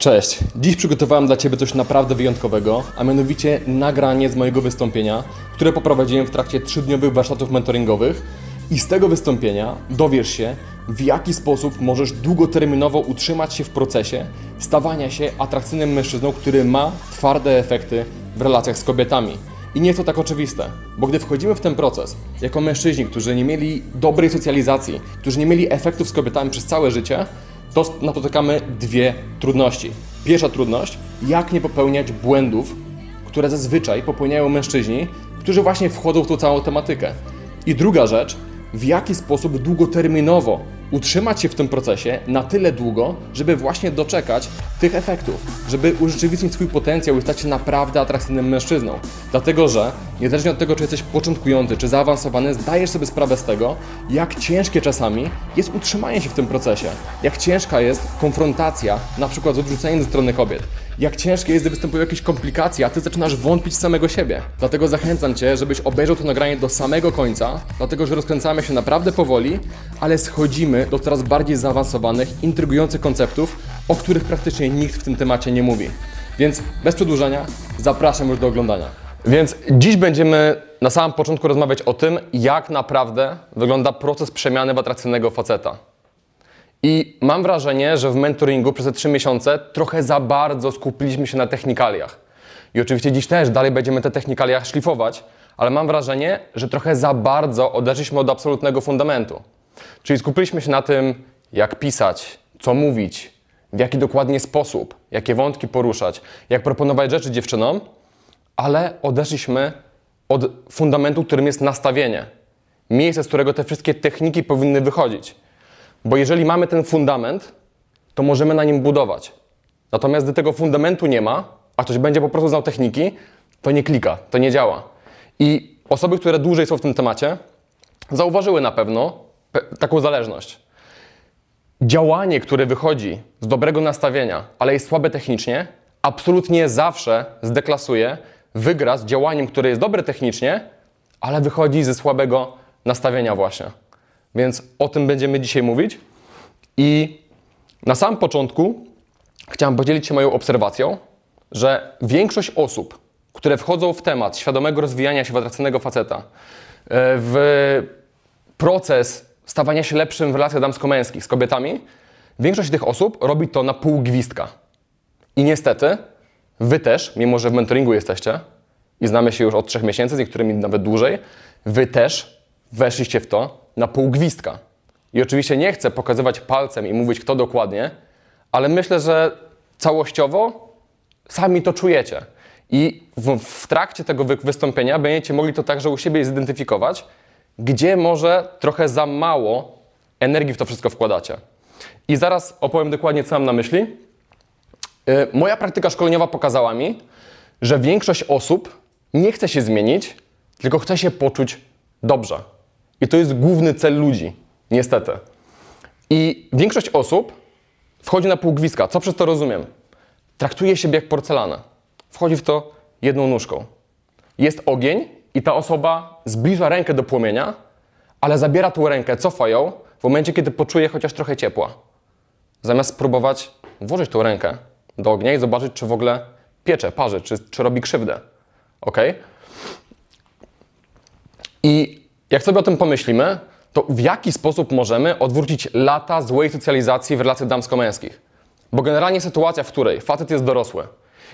Cześć. Dziś przygotowałem dla Ciebie coś naprawdę wyjątkowego, a mianowicie nagranie z mojego wystąpienia, które poprowadziłem w trakcie trzydniowych warsztatów mentoringowych. I z tego wystąpienia dowiesz się, w jaki sposób możesz długoterminowo utrzymać się w procesie stawania się atrakcyjnym mężczyzną, który ma twarde efekty w relacjach z kobietami. I nie jest to tak oczywiste, bo gdy wchodzimy w ten proces jako mężczyźni, którzy nie mieli dobrej socjalizacji, którzy nie mieli efektów z kobietami przez całe życie, to napotykamy dwie trudności. Pierwsza trudność, jak nie popełniać błędów, które zazwyczaj popełniają mężczyźni, którzy właśnie wchodzą w tą całą tematykę. I druga rzecz, w jaki sposób długoterminowo utrzymać się w tym procesie na tyle długo, żeby właśnie doczekać tych efektów, żeby urzeczywistnić swój potencjał i stać się naprawdę atrakcyjnym mężczyzną. Dlatego, że niezależnie od tego, czy jesteś początkujący, czy zaawansowany, zdajesz sobie sprawę z tego, jak ciężkie czasami jest utrzymanie się w tym procesie, jak ciężka jest konfrontacja, na przykład z odrzuceniem ze strony kobiet, jak ciężkie jest, gdy występują jakieś komplikacje, a ty zaczynasz wątpić samego siebie. Dlatego zachęcam cię, żebyś obejrzał to nagranie do samego końca, dlatego że rozkręcamy się naprawdę powoli, ale schodzimy do coraz bardziej zaawansowanych, intrygujących konceptów, o których praktycznie nikt w tym temacie nie mówi. Więc bez przedłużania, zapraszam już do oglądania. Więc dziś będziemy na samym początku rozmawiać o tym, jak naprawdę wygląda proces przemiany w atrakcyjnego faceta. I mam wrażenie, że w mentoringu przez te trzy miesiące trochę za bardzo skupiliśmy się na technikaliach. I oczywiście dziś też dalej będziemy te technikalia szlifować, ale mam wrażenie, że trochę za bardzo odeszliśmy od absolutnego fundamentu. Czyli skupiliśmy się na tym, jak pisać, co mówić, w jaki dokładnie sposób, jakie wątki poruszać, jak proponować rzeczy dziewczynom, ale odeszliśmy od fundamentu, którym jest nastawienie. Miejsce, z którego te wszystkie techniki powinny wychodzić. Bo jeżeli mamy ten fundament, to możemy na nim budować. Natomiast gdy tego fundamentu nie ma, a ktoś będzie po prostu znał techniki, to nie klika, to nie działa. I osoby, które dłużej są w tym temacie, zauważyły na pewno taką zależność. Działanie, które wychodzi z dobrego nastawienia, ale jest słabe technicznie, absolutnie zawsze zdeklasuje, wygra z działaniem, które jest dobre technicznie, ale wychodzi ze słabego nastawienia właśnie. Więc o tym będziemy dzisiaj mówić. I na samym początku chciałem podzielić się moją obserwacją, że większość osób, które wchodzą w temat świadomego rozwijania się w atrakcyjnego faceta, e, w proces stawania się lepszym w relacjach damsko-męskich z kobietami, większość tych osób robi to na pół gwizdka. I niestety, wy też, mimo że w mentoringu jesteście i znamy się już od trzech miesięcy, z niektórymi nawet dłużej, wy też weszliście w to na pół gwizdka. I oczywiście nie chcę pokazywać palcem i mówić, kto dokładnie, ale myślę, że całościowo sami to czujecie. I w, w trakcie tego wy wystąpienia będziecie mogli to także u siebie zidentyfikować, gdzie może trochę za mało energii w to wszystko wkładacie. I zaraz opowiem dokładnie, co mam na myśli. Yy, moja praktyka szkoleniowa pokazała mi, że większość osób nie chce się zmienić, tylko chce się poczuć dobrze. I to jest główny cel ludzi, niestety. I większość osób wchodzi na półgwiska. Co przez to rozumiem? Traktuje siebie jak porcelanę. Wchodzi w to jedną nóżką. Jest ogień i ta osoba zbliża rękę do płomienia, ale zabiera tą rękę, cofa ją w momencie, kiedy poczuje chociaż trochę ciepła. Zamiast spróbować włożyć tą rękę do ognia i zobaczyć, czy w ogóle piecze, parzy, czy, czy robi krzywdę. Ok? I jak sobie o tym pomyślimy, to w jaki sposób możemy odwrócić lata złej socjalizacji w relacjach damsko-męskich? Bo generalnie sytuacja, w której facet jest dorosły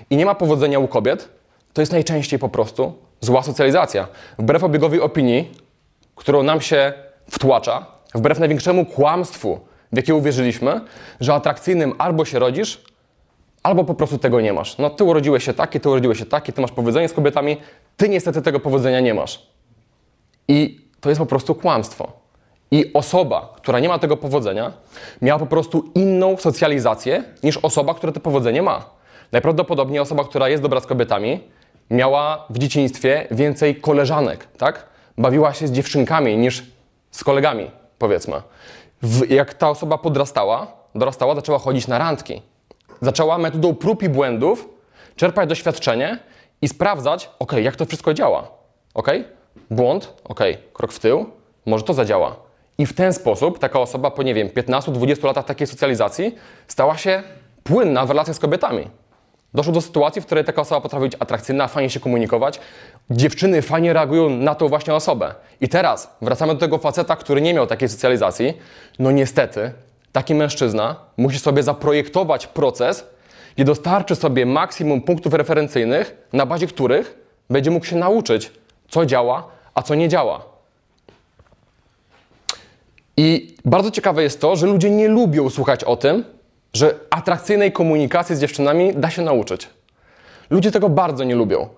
i nie ma powodzenia u kobiet, to jest najczęściej po prostu zła socjalizacja. Wbrew obiegowi opinii, którą nam się wtłacza, wbrew największemu kłamstwu, w jakie uwierzyliśmy, że atrakcyjnym albo się rodzisz, albo po prostu tego nie masz. No ty urodziłeś się taki, ty urodziłeś się taki, ty masz powodzenie z kobietami, ty niestety tego powodzenia nie masz. I to jest po prostu kłamstwo. I osoba, która nie ma tego powodzenia, miała po prostu inną socjalizację niż osoba, która to powodzenie ma. Najprawdopodobniej osoba, która jest dobra z kobietami, miała w dzieciństwie więcej koleżanek, tak? bawiła się z dziewczynkami niż z kolegami, powiedzmy. W, jak ta osoba podrastała, dorastała, zaczęła chodzić na randki. Zaczęła metodą prób i błędów czerpać doświadczenie i sprawdzać, ok, jak to wszystko działa. Ok? Błąd, ok, krok w tył, może to zadziała. I w ten sposób taka osoba po, nie wiem, 15-20 latach takiej socjalizacji stała się płynna w relacjach z kobietami. Doszło do sytuacji, w której taka osoba potrafi być atrakcyjna, fajnie się komunikować. Dziewczyny fajnie reagują na tą właśnie osobę. I teraz wracamy do tego faceta, który nie miał takiej socjalizacji. No niestety, taki mężczyzna musi sobie zaprojektować proces, gdzie dostarczy sobie maksimum punktów referencyjnych, na bazie których będzie mógł się nauczyć, co działa, a co nie działa. I bardzo ciekawe jest to, że ludzie nie lubią słuchać o tym, że atrakcyjnej komunikacji z dziewczynami da się nauczyć. Ludzie tego bardzo nie lubią.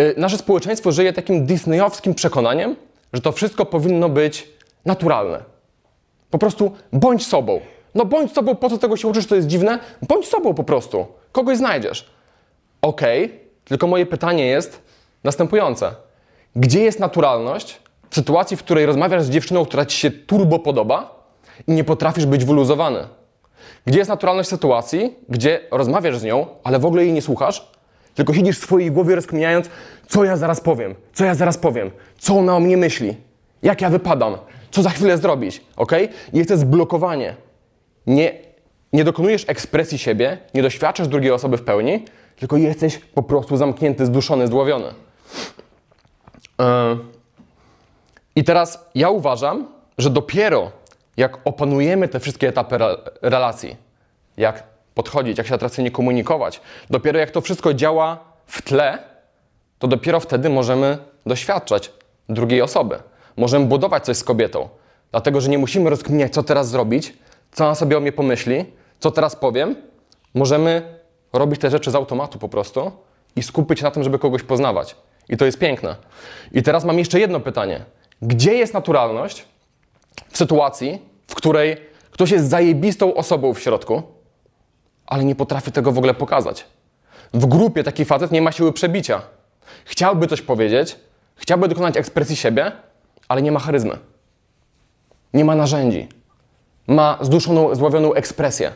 Y, nasze społeczeństwo żyje takim disneyowskim przekonaniem, że to wszystko powinno być naturalne. Po prostu bądź sobą. No bądź sobą, po co tego się uczysz, to jest dziwne? Bądź sobą po prostu. Kogoś znajdziesz. Okej, okay, tylko moje pytanie jest następujące. Gdzie jest naturalność w sytuacji, w której rozmawiasz z dziewczyną, która ci się turbo podoba i nie potrafisz być wyluzowany? Gdzie jest naturalność sytuacji, gdzie rozmawiasz z nią, ale w ogóle jej nie słuchasz, tylko siedzisz w swojej głowie rozkminiając, co ja zaraz powiem, co ja zaraz powiem, co ona o mnie myśli, jak ja wypadam, co za chwilę zrobić, ok? I jest to zblokowanie. Nie, nie dokonujesz ekspresji siebie, nie doświadczasz drugiej osoby w pełni, tylko jesteś po prostu zamknięty, zduszony, zdławiony. I teraz ja uważam, że dopiero jak opanujemy te wszystkie etapy relacji, jak podchodzić, jak się atrakcyjnie komunikować, dopiero jak to wszystko działa w tle, to dopiero wtedy możemy doświadczać drugiej osoby. Możemy budować coś z kobietą, dlatego że nie musimy rozkminiać, co teraz zrobić, co ona sobie o mnie pomyśli, co teraz powiem. Możemy robić te rzeczy z automatu po prostu i skupić się na tym, żeby kogoś poznawać. I to jest piękne. I teraz mam jeszcze jedno pytanie. Gdzie jest naturalność w sytuacji, w której ktoś jest zajebistą osobą w środku, ale nie potrafi tego w ogóle pokazać. W grupie taki facet nie ma siły przebicia. Chciałby coś powiedzieć, chciałby dokonać ekspresji siebie, ale nie ma charyzmy. Nie ma narzędzi. Ma zduszoną, złowioną ekspresję.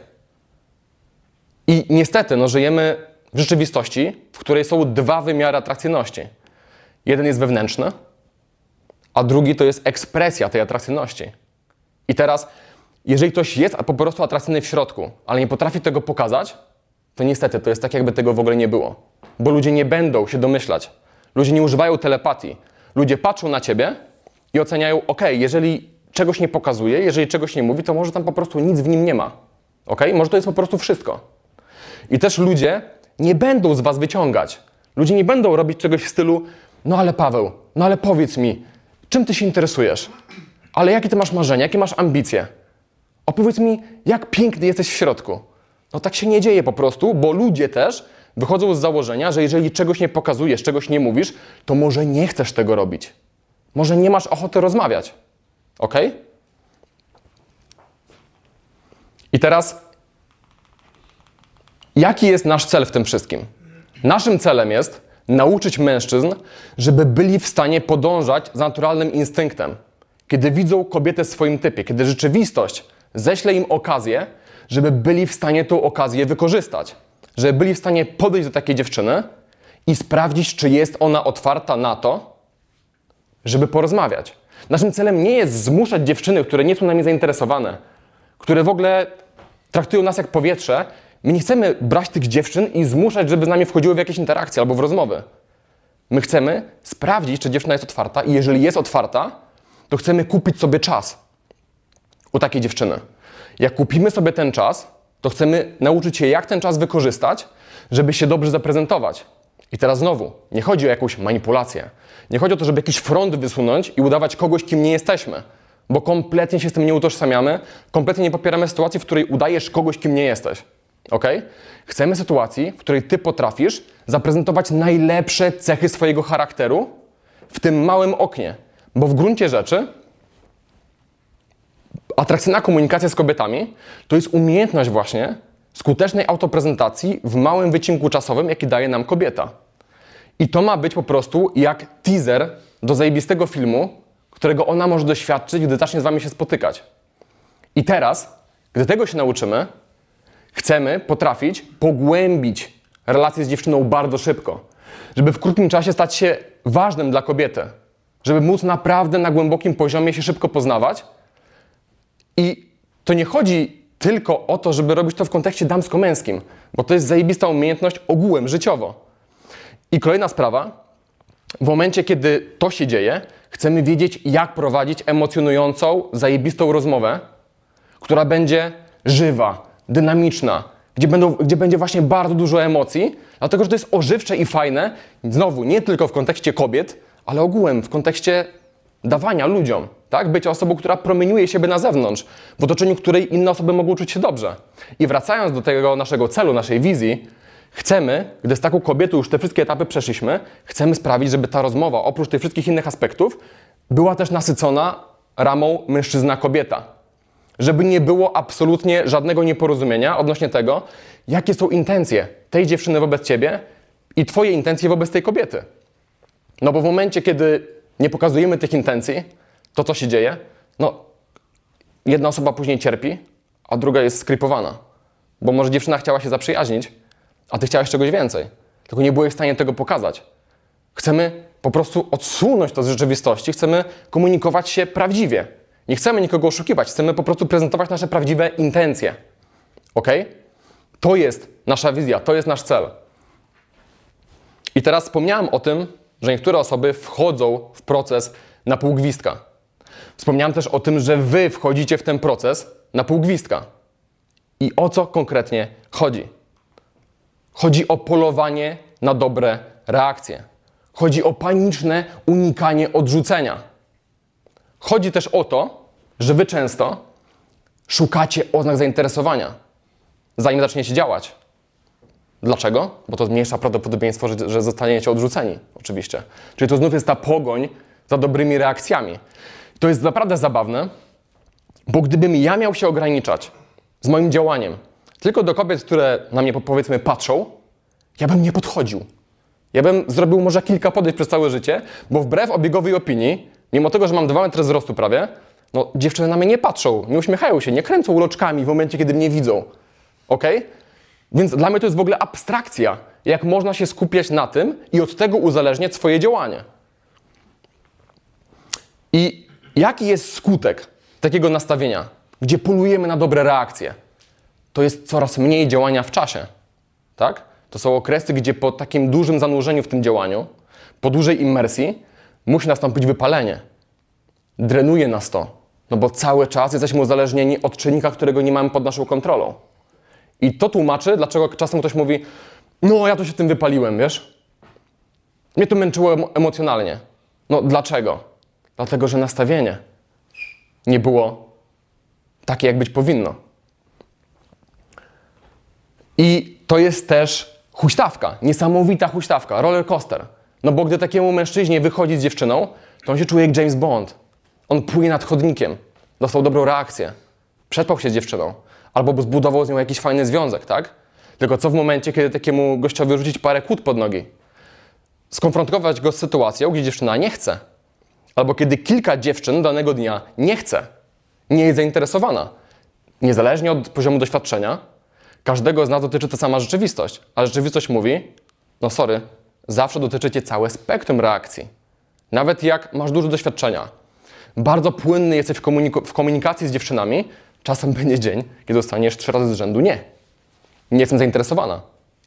I niestety, no, żyjemy w rzeczywistości, w której są dwa wymiary atrakcyjności. Jeden jest wewnętrzny, a drugi to jest ekspresja tej atrakcyjności. I teraz, jeżeli ktoś jest po prostu atrakcyjny w środku, ale nie potrafi tego pokazać, to niestety to jest tak, jakby tego w ogóle nie było. Bo ludzie nie będą się domyślać. Ludzie nie używają telepatii. Ludzie patrzą na ciebie i oceniają, ok, jeżeli czegoś nie pokazuje, jeżeli czegoś nie mówi, to może tam po prostu nic w nim nie ma. Ok? Może to jest po prostu wszystko. I też ludzie nie będą z was wyciągać. Ludzie nie będą robić czegoś w stylu, no ale Paweł, no ale powiedz mi, czym ty się interesujesz? Ale jakie ty masz marzenia, jakie masz ambicje? Opowiedz mi, jak piękny jesteś w środku. No tak się nie dzieje po prostu, bo ludzie też wychodzą z założenia, że jeżeli czegoś nie pokazujesz, czegoś nie mówisz, to może nie chcesz tego robić. Może nie masz ochoty rozmawiać. Ok? I teraz, jaki jest nasz cel w tym wszystkim? Naszym celem jest nauczyć mężczyzn, żeby byli w stanie podążać za naturalnym instynktem kiedy widzą kobietę w swoim typie, kiedy rzeczywistość ześle im okazję, żeby byli w stanie tą okazję wykorzystać, żeby byli w stanie podejść do takiej dziewczyny i sprawdzić, czy jest ona otwarta na to, żeby porozmawiać. Naszym celem nie jest zmuszać dziewczyny, które nie są nami zainteresowane, które w ogóle traktują nas jak powietrze. My nie chcemy brać tych dziewczyn i zmuszać, żeby z nami wchodziły w jakieś interakcje albo w rozmowy. My chcemy sprawdzić, czy dziewczyna jest otwarta i jeżeli jest otwarta, to chcemy kupić sobie czas u takiej dziewczyny. Jak kupimy sobie ten czas, to chcemy nauczyć się, jak ten czas wykorzystać, żeby się dobrze zaprezentować. I teraz znowu, nie chodzi o jakąś manipulację. Nie chodzi o to, żeby jakiś front wysunąć i udawać kogoś, kim nie jesteśmy. Bo kompletnie się z tym nie utożsamiamy, kompletnie nie popieramy sytuacji, w której udajesz kogoś, kim nie jesteś. Ok? Chcemy sytuacji, w której ty potrafisz zaprezentować najlepsze cechy swojego charakteru w tym małym oknie. Bo w gruncie rzeczy atrakcyjna komunikacja z kobietami to jest umiejętność właśnie skutecznej autoprezentacji w małym wycinku czasowym, jaki daje nam kobieta. I to ma być po prostu jak teaser do zajebistego filmu, którego ona może doświadczyć, gdy zacznie z wami się spotykać. I teraz, gdy tego się nauczymy, chcemy potrafić pogłębić relacje z dziewczyną bardzo szybko, żeby w krótkim czasie stać się ważnym dla kobiety, żeby móc naprawdę na głębokim poziomie się szybko poznawać. I to nie chodzi tylko o to, żeby robić to w kontekście damsko-męskim, bo to jest zajebista umiejętność ogółem, życiowo. I kolejna sprawa, w momencie, kiedy to się dzieje, chcemy wiedzieć, jak prowadzić emocjonującą, zajebistą rozmowę, która będzie żywa, dynamiczna, gdzie, będą, gdzie będzie właśnie bardzo dużo emocji, dlatego że to jest ożywcze i fajne, znowu nie tylko w kontekście kobiet, ale ogółem w kontekście dawania ludziom, tak? Bycie osobą, która promieniuje siebie na zewnątrz, w otoczeniu której inne osoby mogą czuć się dobrze. I wracając do tego naszego celu, naszej wizji, chcemy, gdy z taką kobietą już te wszystkie etapy przeszliśmy, chcemy sprawić, żeby ta rozmowa, oprócz tych wszystkich innych aspektów, była też nasycona ramą mężczyzna-kobieta. Żeby nie było absolutnie żadnego nieporozumienia odnośnie tego, jakie są intencje tej dziewczyny wobec ciebie i twoje intencje wobec tej kobiety. No bo w momencie, kiedy nie pokazujemy tych intencji, to co się dzieje? No, jedna osoba później cierpi, a druga jest skrypowana. Bo może dziewczyna chciała się zaprzyjaźnić, a ty chciałeś czegoś więcej. Tylko nie byłeś w stanie tego pokazać. Chcemy po prostu odsunąć to z rzeczywistości, chcemy komunikować się prawdziwie. Nie chcemy nikogo oszukiwać, chcemy po prostu prezentować nasze prawdziwe intencje. Ok? To jest nasza wizja, to jest nasz cel. I teraz wspomniałem o tym, że niektóre osoby wchodzą w proces na pół gwizdka. Wspomniałem też o tym, że wy wchodzicie w ten proces na pół gwizdka. I o co konkretnie chodzi? Chodzi o polowanie na dobre reakcje. Chodzi o paniczne unikanie odrzucenia. Chodzi też o to, że wy często szukacie oznak zainteresowania, zanim zaczniecie działać. Dlaczego? Bo to zmniejsza prawdopodobieństwo, że, że zostaniecie odrzuceni, oczywiście. Czyli to znów jest ta pogoń za dobrymi reakcjami. To jest naprawdę zabawne, bo gdybym ja miał się ograniczać z moim działaniem tylko do kobiet, które na mnie powiedzmy patrzą, ja bym nie podchodził. Ja bym zrobił może kilka podejść przez całe życie, bo wbrew obiegowej opinii, mimo tego, że mam 2 metry wzrostu prawie, no dziewczyny na mnie nie patrzą, nie uśmiechają się, nie kręcą uloczkami w momencie, kiedy mnie widzą. ok? Więc dla mnie to jest w ogóle abstrakcja, jak można się skupiać na tym i od tego uzależniać swoje działanie. I jaki jest skutek takiego nastawienia, gdzie polujemy na dobre reakcje? To jest coraz mniej działania w czasie. Tak? To są okresy, gdzie po takim dużym zanurzeniu w tym działaniu, po dużej immersji, musi nastąpić wypalenie. Drenuje nas to, no bo cały czas jesteśmy uzależnieni od czynnika, którego nie mamy pod naszą kontrolą. I to tłumaczy, dlaczego czasem ktoś mówi, no ja to się tym wypaliłem, wiesz? Mnie to męczyło emocjonalnie. No dlaczego? Dlatego, że nastawienie nie było takie, jak być powinno. I to jest też huśtawka, niesamowita huśtawka, roller coaster. No bo gdy takiemu mężczyźnie wychodzi z dziewczyną, to on się czuje jak James Bond. On płynie nad chodnikiem, dostał dobrą reakcję, przetrwał się z dziewczyną, albo zbudował z nią jakiś fajny związek, tak? Tylko co w momencie, kiedy takiemu gościowi rzucić parę kłód pod nogi? Skonfrontować go z sytuacją, gdzie dziewczyna nie chce. Albo kiedy kilka dziewczyn danego dnia nie chce, nie jest zainteresowana. Niezależnie od poziomu doświadczenia, każdego z nas dotyczy ta sama rzeczywistość. A rzeczywistość mówi, no sorry, zawsze dotyczy cię całe spektrum reakcji. Nawet jak masz dużo doświadczenia, bardzo płynny jesteś w, komunik- w komunikacji z dziewczynami, czasem będzie dzień, kiedy dostaniesz trzy razy z rzędu nie. Nie jestem zainteresowana.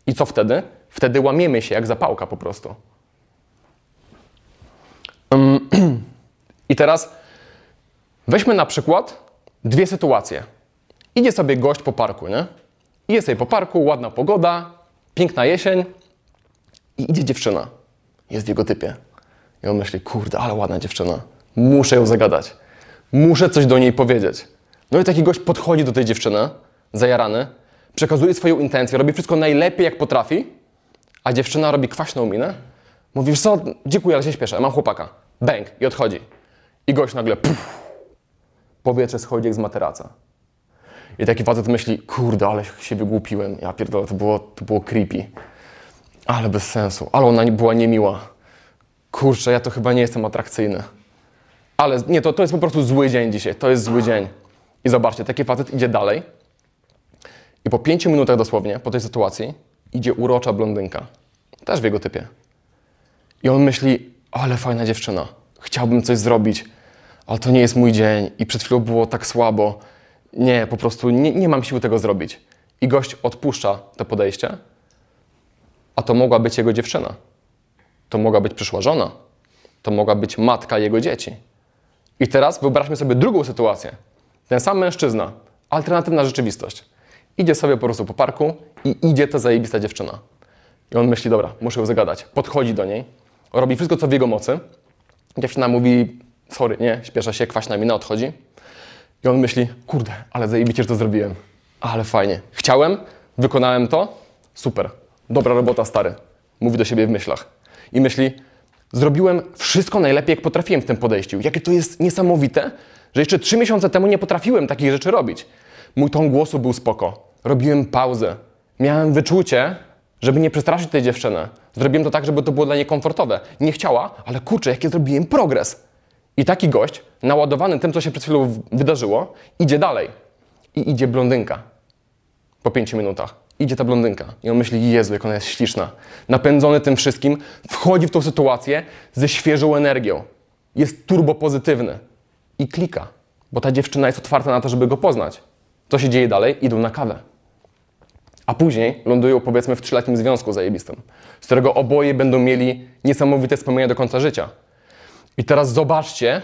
I co wtedy? Wtedy łamiemy się jak zapałka po prostu. I teraz weźmy na przykład dwie sytuacje. Idzie sobie gość po parku, nie? Idzie sobie po parku, ładna pogoda, piękna jesień i idzie dziewczyna. Jest w jego typie. I on myśli, kurde, ale ładna dziewczyna. Muszę ją zagadać. Muszę coś do niej powiedzieć. No i taki gość podchodzi do tej dziewczyny, zajarany, przekazuje swoją intencję, robi wszystko najlepiej, jak potrafi, a dziewczyna robi kwaśną minę. Mówisz, co, dziękuję, ale się śpieszę, mam chłopaka. Bęk i odchodzi. I gość nagle, puf, powietrze schodzi jak z materaca. I taki facet myśli, kurde, ale się wygłupiłem. Ja pierdolę, to było, to było creepy. Ale bez sensu. Ale ona była niemiła. Kurczę, ja to chyba nie jestem atrakcyjny. Ale nie, to, to jest po prostu zły dzień dzisiaj. To jest zły dzień. I zobaczcie, taki facet idzie dalej. I po pięciu minutach dosłownie, po tej sytuacji, idzie urocza blondynka. Też w jego typie. I on myśli, ale fajna dziewczyna. Chciałbym coś zrobić, ale to nie jest mój dzień. I przed chwilą było tak słabo. Nie, po prostu nie, nie mam siły tego zrobić. I gość odpuszcza to podejście, a to mogła być jego dziewczyna. To mogła być przyszła żona. To mogła być matka jego dzieci. I teraz wyobraźmy sobie drugą sytuację. Ten sam mężczyzna, alternatywna rzeczywistość. Idzie sobie po prostu po parku i idzie ta zajebista dziewczyna. I on myśli, dobra, muszę ją zagadać. Podchodzi do niej, robi wszystko, co w jego mocy. Dziewczyna mówi, sorry, nie, śpiesza się, kwaśna mina odchodzi. I on myśli, kurde, ale zajebicie, że to zrobiłem. Ale fajnie. Chciałem, wykonałem to, super. Dobra robota, stary. Mówi do siebie w myślach. I myśli, zrobiłem wszystko najlepiej, jak potrafiłem w tym podejściu. Jakie to jest niesamowite, że jeszcze trzy miesiące temu nie potrafiłem takich rzeczy robić. Mój ton głosu był spoko. Robiłem pauzę. Miałem wyczucie, żeby nie przestraszyć tej dziewczyny. Zrobiłem to tak, żeby to było dla niej komfortowe. Nie chciała, ale kurczę, jaki zrobiłem progres. I taki gość, naładowany tym, co się przed chwilą wydarzyło, idzie dalej. I idzie blondynka. Po pięciu minutach. Idzie ta blondynka. I on myśli, Jezu, jak ona jest śliczna. Napędzony tym wszystkim, wchodzi w tą sytuację ze świeżą energią. Jest turbo pozytywny. I klika, bo ta dziewczyna jest otwarta na to, żeby go poznać. Co się dzieje dalej? Idą na kawę. A później lądują powiedzmy w trzyletnim związku zajebistym, z którego oboje będą mieli niesamowite wspomnienia do końca życia. I teraz zobaczcie,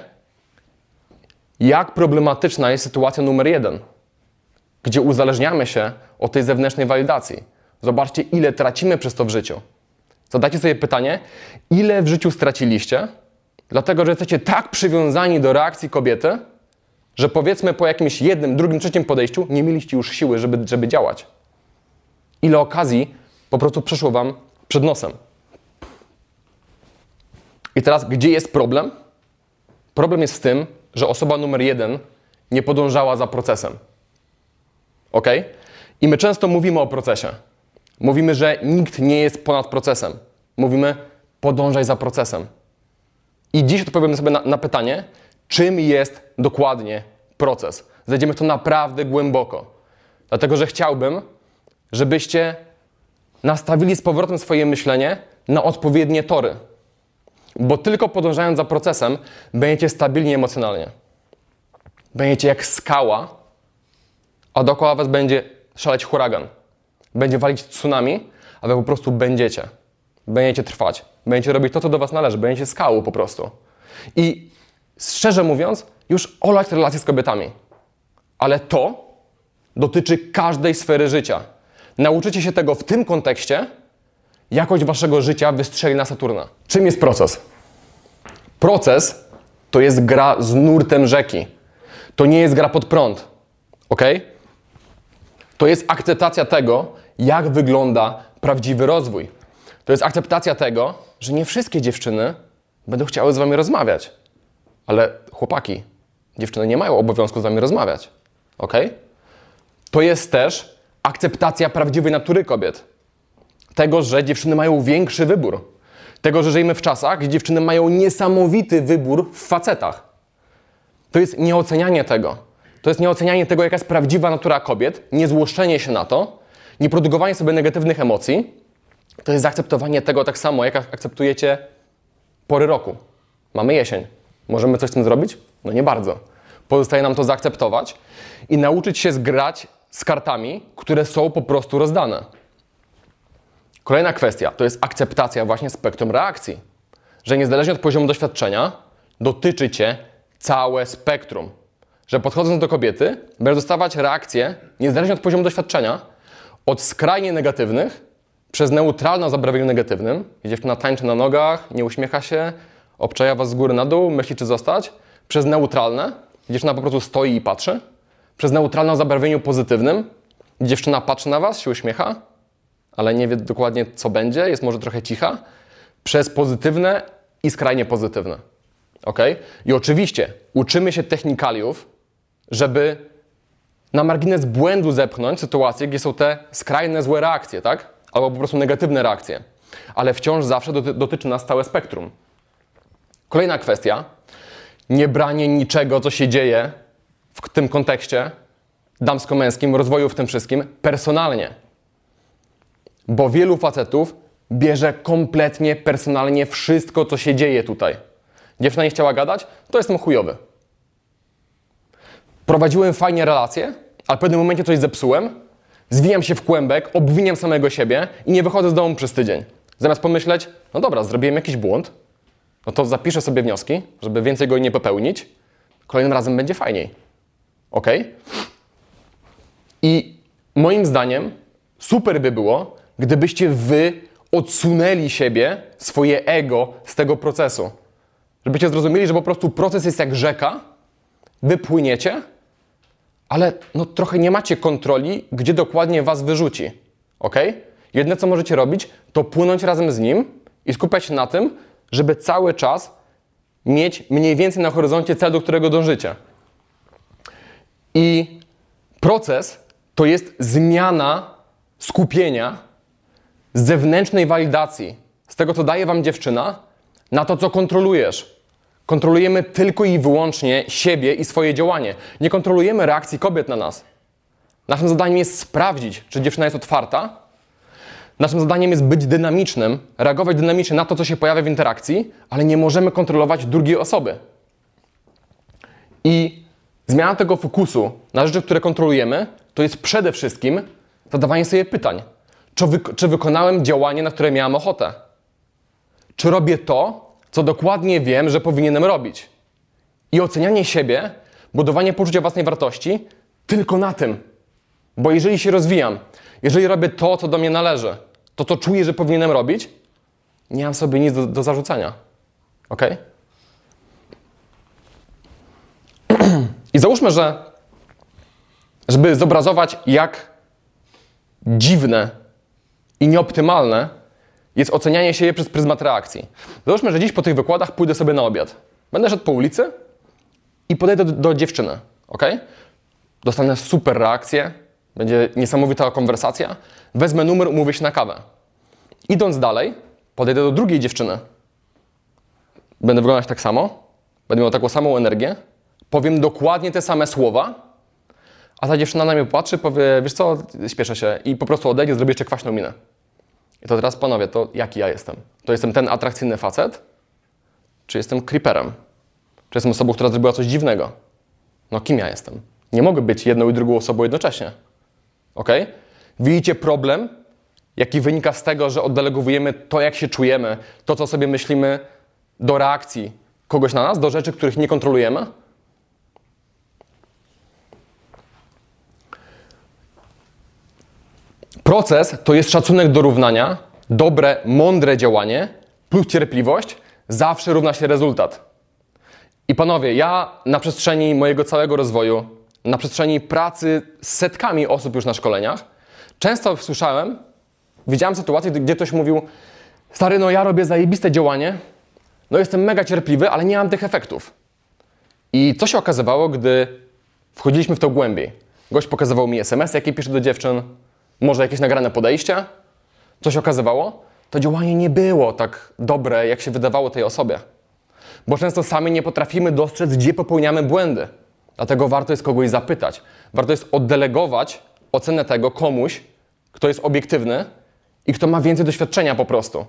jak problematyczna jest sytuacja numer jeden, gdzie uzależniamy się od tej zewnętrznej walidacji. Zobaczcie, ile tracimy przez to w życiu. Zadajcie sobie pytanie, ile w życiu straciliście, dlatego że jesteście tak przywiązani do reakcji kobiety, że powiedzmy po jakimś jednym, drugim, trzecim podejściu nie mieliście już siły, żeby, żeby działać. Ile okazji po prostu przeszło Wam przed nosem. I teraz, gdzie jest problem? Problem jest w tym, że osoba numer jeden nie podążała za procesem. Ok? I my często mówimy o procesie. Mówimy, że nikt nie jest ponad procesem. Mówimy, podążaj za procesem. I dziś odpowiemy sobie na, na pytanie, czym jest dokładnie proces. Zajdziemy w to naprawdę głęboko. Dlatego, że chciałbym, żebyście nastawili z powrotem swoje myślenie na odpowiednie tory. Bo tylko podążając za procesem, będziecie stabilni emocjonalnie. Będziecie jak skała, a dookoła was będzie szaleć huragan. Będzie walić tsunami, a wy po prostu będziecie. Będziecie trwać. Będziecie robić to, co do was należy. Będziecie skałą po prostu. I szczerze mówiąc, już olać relacje z kobietami. Ale to dotyczy każdej sfery życia. Nauczycie się tego w tym kontekście, jakość waszego życia wystrzeli na Saturna. Czym jest proces? Proces to jest gra z nurtem rzeki. To nie jest gra pod prąd. Ok? To jest akceptacja tego, jak wygląda prawdziwy rozwój. To jest akceptacja tego, że nie wszystkie dziewczyny będą chciały z wami rozmawiać. Ale chłopaki, dziewczyny nie mają obowiązku z wami rozmawiać. Ok? To jest też akceptacja prawdziwej natury kobiet. Tego, że dziewczyny mają większy wybór. Tego, że żyjemy w czasach, gdzie dziewczyny mają niesamowity wybór w facetach. To jest nieocenianie tego. To jest nieocenianie tego, jaka jest prawdziwa natura kobiet, niezłoszczenie się na to, nie produkowanie sobie negatywnych emocji. To jest zaakceptowanie tego tak samo, jak akceptujecie pory roku. Mamy jesień. Możemy coś z tym zrobić? No nie bardzo. Pozostaje nam to zaakceptować i nauczyć się zgrać z kartami, które są po prostu rozdane. Kolejna kwestia to jest akceptacja właśnie spektrum reakcji. Że niezależnie od poziomu doświadczenia dotyczy Cię całe spektrum. Że podchodząc do kobiety, będziesz dostawać reakcje niezależnie od poziomu doświadczenia, od skrajnie negatywnych przez neutralne o zabarwieniu negatywnym, gdzie dziewczyna tańczy na nogach, nie uśmiecha się, obczaja Was z góry na dół, myśli czy zostać, przez neutralne, gdzie dziewczyna po prostu stoi i patrzy, przez neutralne o zabarwieniu pozytywnym, gdzie dziewczyna patrzy na Was, się uśmiecha, ale nie wie dokładnie co będzie, jest może trochę cicha, przez pozytywne i skrajnie pozytywne. Ok? I oczywiście uczymy się technikaliów, żeby na margines błędu zepchnąć sytuacje, gdzie są te skrajne złe reakcje, tak? Albo po prostu negatywne reakcje. Ale wciąż zawsze doty dotyczy nas całe spektrum. Kolejna kwestia. nie branie niczego, co się dzieje w tym kontekście damsko-męskim, rozwoju w tym wszystkim, personalnie. Bo wielu facetów bierze kompletnie personalnie wszystko, co się dzieje tutaj. Dziewczyna nie chciała gadać, to jestem chujowy. Prowadziłem fajnie relacje, ale w pewnym momencie coś zepsułem, zwijam się w kłębek, obwiniam samego siebie i nie wychodzę z domu przez tydzień. Zamiast pomyśleć, no dobra, zrobiłem jakiś błąd, no to zapiszę sobie wnioski, żeby więcej go nie popełnić. Kolejnym razem będzie fajniej. Ok? I moim zdaniem super by było, gdybyście wy odsunęli siebie, swoje ego z tego procesu. Żebyście zrozumieli, że po prostu proces jest jak rzeka, wy płyniecie, ale no, trochę nie macie kontroli, gdzie dokładnie was wyrzuci. Ok? Jedne, co możecie robić, to płynąć razem z nim i skupiać się na tym, żeby cały czas mieć mniej więcej na horyzoncie cel, do którego dążycie. I proces to jest zmiana skupienia z zewnętrznej walidacji, z tego, co daje wam dziewczyna, na to, co kontrolujesz. Kontrolujemy tylko i wyłącznie siebie i swoje działanie. Nie kontrolujemy reakcji kobiet na nas. Naszym zadaniem jest sprawdzić, czy dziewczyna jest otwarta. Naszym zadaniem jest być dynamicznym, reagować dynamicznie na to, co się pojawia w interakcji, ale nie możemy kontrolować drugiej osoby. I zmiana tego fokusu na rzeczy, które kontrolujemy, to jest przede wszystkim zadawanie sobie pytań. Czy, wy- czy wykonałem działanie, na które miałem ochotę? Czy robię to, co dokładnie wiem, że powinienem robić? I ocenianie siebie, budowanie poczucia własnej wartości tylko na tym. Bo jeżeli się rozwijam, jeżeli robię to, co do mnie należy, to co czuję, że powinienem robić, nie mam sobie nic do, do zarzucenia. Ok? I załóżmy, że żeby zobrazować, jak dziwne i nieoptymalne jest ocenianie siebie przez pryzmat reakcji. Załóżmy, że dziś po tych wykładach pójdę sobie na obiad. Będę szedł po ulicy i podejdę do, do dziewczyny, ok? Dostanę super reakcję, będzie niesamowita konwersacja, wezmę numer, umówię się na kawę. Idąc dalej, podejdę do drugiej dziewczyny. Będę wyglądać tak samo, będę miał taką samą energię, powiem dokładnie te same słowa, a ta dziewczyna na mnie patrzy, powie, wiesz co, śpieszę się i po prostu odejdzie, zrobię jeszcze kwaśną minę. I to teraz, panowie, to jaki ja jestem? To jestem ten atrakcyjny facet? Czy jestem creeperem? Czy jestem osobą, która zrobiła coś dziwnego? No kim ja jestem? Nie mogę być jedną i drugą osobą jednocześnie. Ok? Widzicie problem, jaki wynika z tego, że oddelegowujemy to, jak się czujemy, to, co sobie myślimy, do reakcji kogoś na nas, do rzeczy, których nie kontrolujemy? Proces to jest szacunek do równania, dobre, mądre działanie plus cierpliwość zawsze równa się rezultat. I panowie, ja na przestrzeni mojego całego rozwoju, na przestrzeni pracy z setkami osób już na szkoleniach, często słyszałem, widziałem sytuacje, gdzie ktoś mówił: Stary, no ja robię zajebiste działanie, no jestem mega cierpliwy, ale nie mam tych efektów. I co się okazywało, gdy wchodziliśmy w to głębiej? Gość pokazywał mi SMS, jakie pisze do dziewczyn, może jakieś nagrane podejście. Co się okazywało? To działanie nie było tak dobre, jak się wydawało tej osobie. Bo często sami nie potrafimy dostrzec, gdzie popełniamy błędy. Dlatego warto jest kogoś zapytać. Warto jest oddelegować ocenę tego komuś, kto jest obiektywny i kto ma więcej doświadczenia po prostu.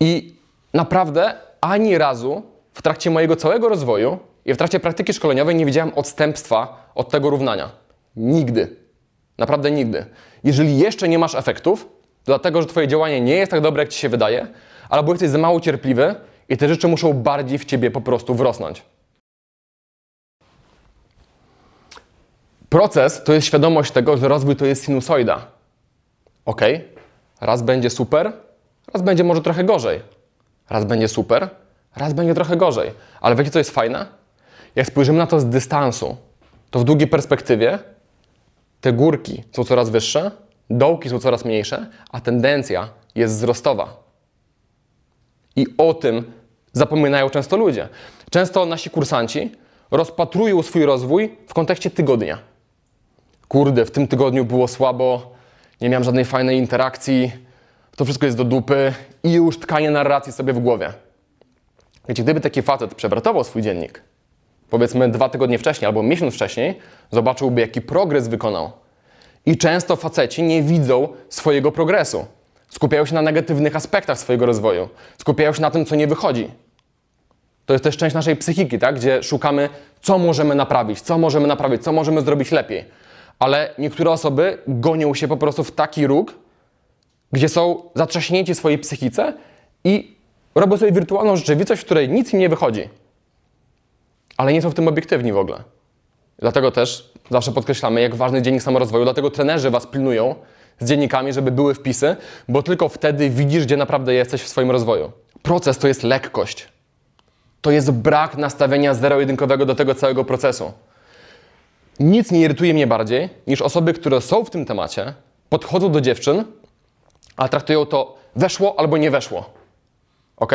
I naprawdę ani razu w trakcie mojego całego rozwoju i w trakcie praktyki szkoleniowej nie widziałem odstępstwa od tego równania. Nigdy. Naprawdę nigdy. Jeżeli jeszcze nie masz efektów, dlatego, że Twoje działanie nie jest tak dobre, jak Ci się wydaje, albo jesteś za mało cierpliwy i te rzeczy muszą bardziej w Ciebie po prostu wrosnąć. Proces to jest świadomość tego, że rozwój to jest sinusoida. Ok, raz będzie super, raz będzie może trochę gorzej. Raz będzie super, raz będzie trochę gorzej. Ale wiecie, co jest fajne? Jak spojrzymy na to z dystansu, to w długiej perspektywie te górki są coraz wyższe, dołki są coraz mniejsze, a tendencja jest wzrostowa. I o tym zapominają często ludzie. Często nasi kursanci rozpatrują swój rozwój w kontekście tygodnia. Kurde, w tym tygodniu było słabo, nie miałem żadnej fajnej interakcji, to wszystko jest do dupy i już tkanie narracji sobie w głowie. Wiecie, gdyby taki facet przebratował swój dziennik, powiedzmy dwa tygodnie wcześniej albo miesiąc wcześniej, zobaczyłby, jaki progres wykonał. I często faceci nie widzą swojego progresu. Skupiają się na negatywnych aspektach swojego rozwoju. Skupiają się na tym, co nie wychodzi. To jest też część naszej psychiki, tak? gdzie szukamy, co możemy naprawić, co możemy naprawić, co możemy zrobić lepiej. Ale niektóre osoby gonią się po prostu w taki róg, gdzie są zatrzaśnięci swojej psychice i robią sobie wirtualną rzeczywistość, w której nic im nie wychodzi. Ale nie są w tym obiektywni w ogóle. Dlatego też zawsze podkreślamy, jak ważny dziennik samorozwoju, dlatego trenerzy Was pilnują z dziennikami, żeby były wpisy, bo tylko wtedy widzisz, gdzie naprawdę jesteś w swoim rozwoju. Proces to jest lekkość. To jest brak nastawienia zero-jedynkowego do tego całego procesu. Nic nie irytuje mnie bardziej niż osoby, które są w tym temacie, podchodzą do dziewczyn, a traktują to weszło albo nie weszło. Ok?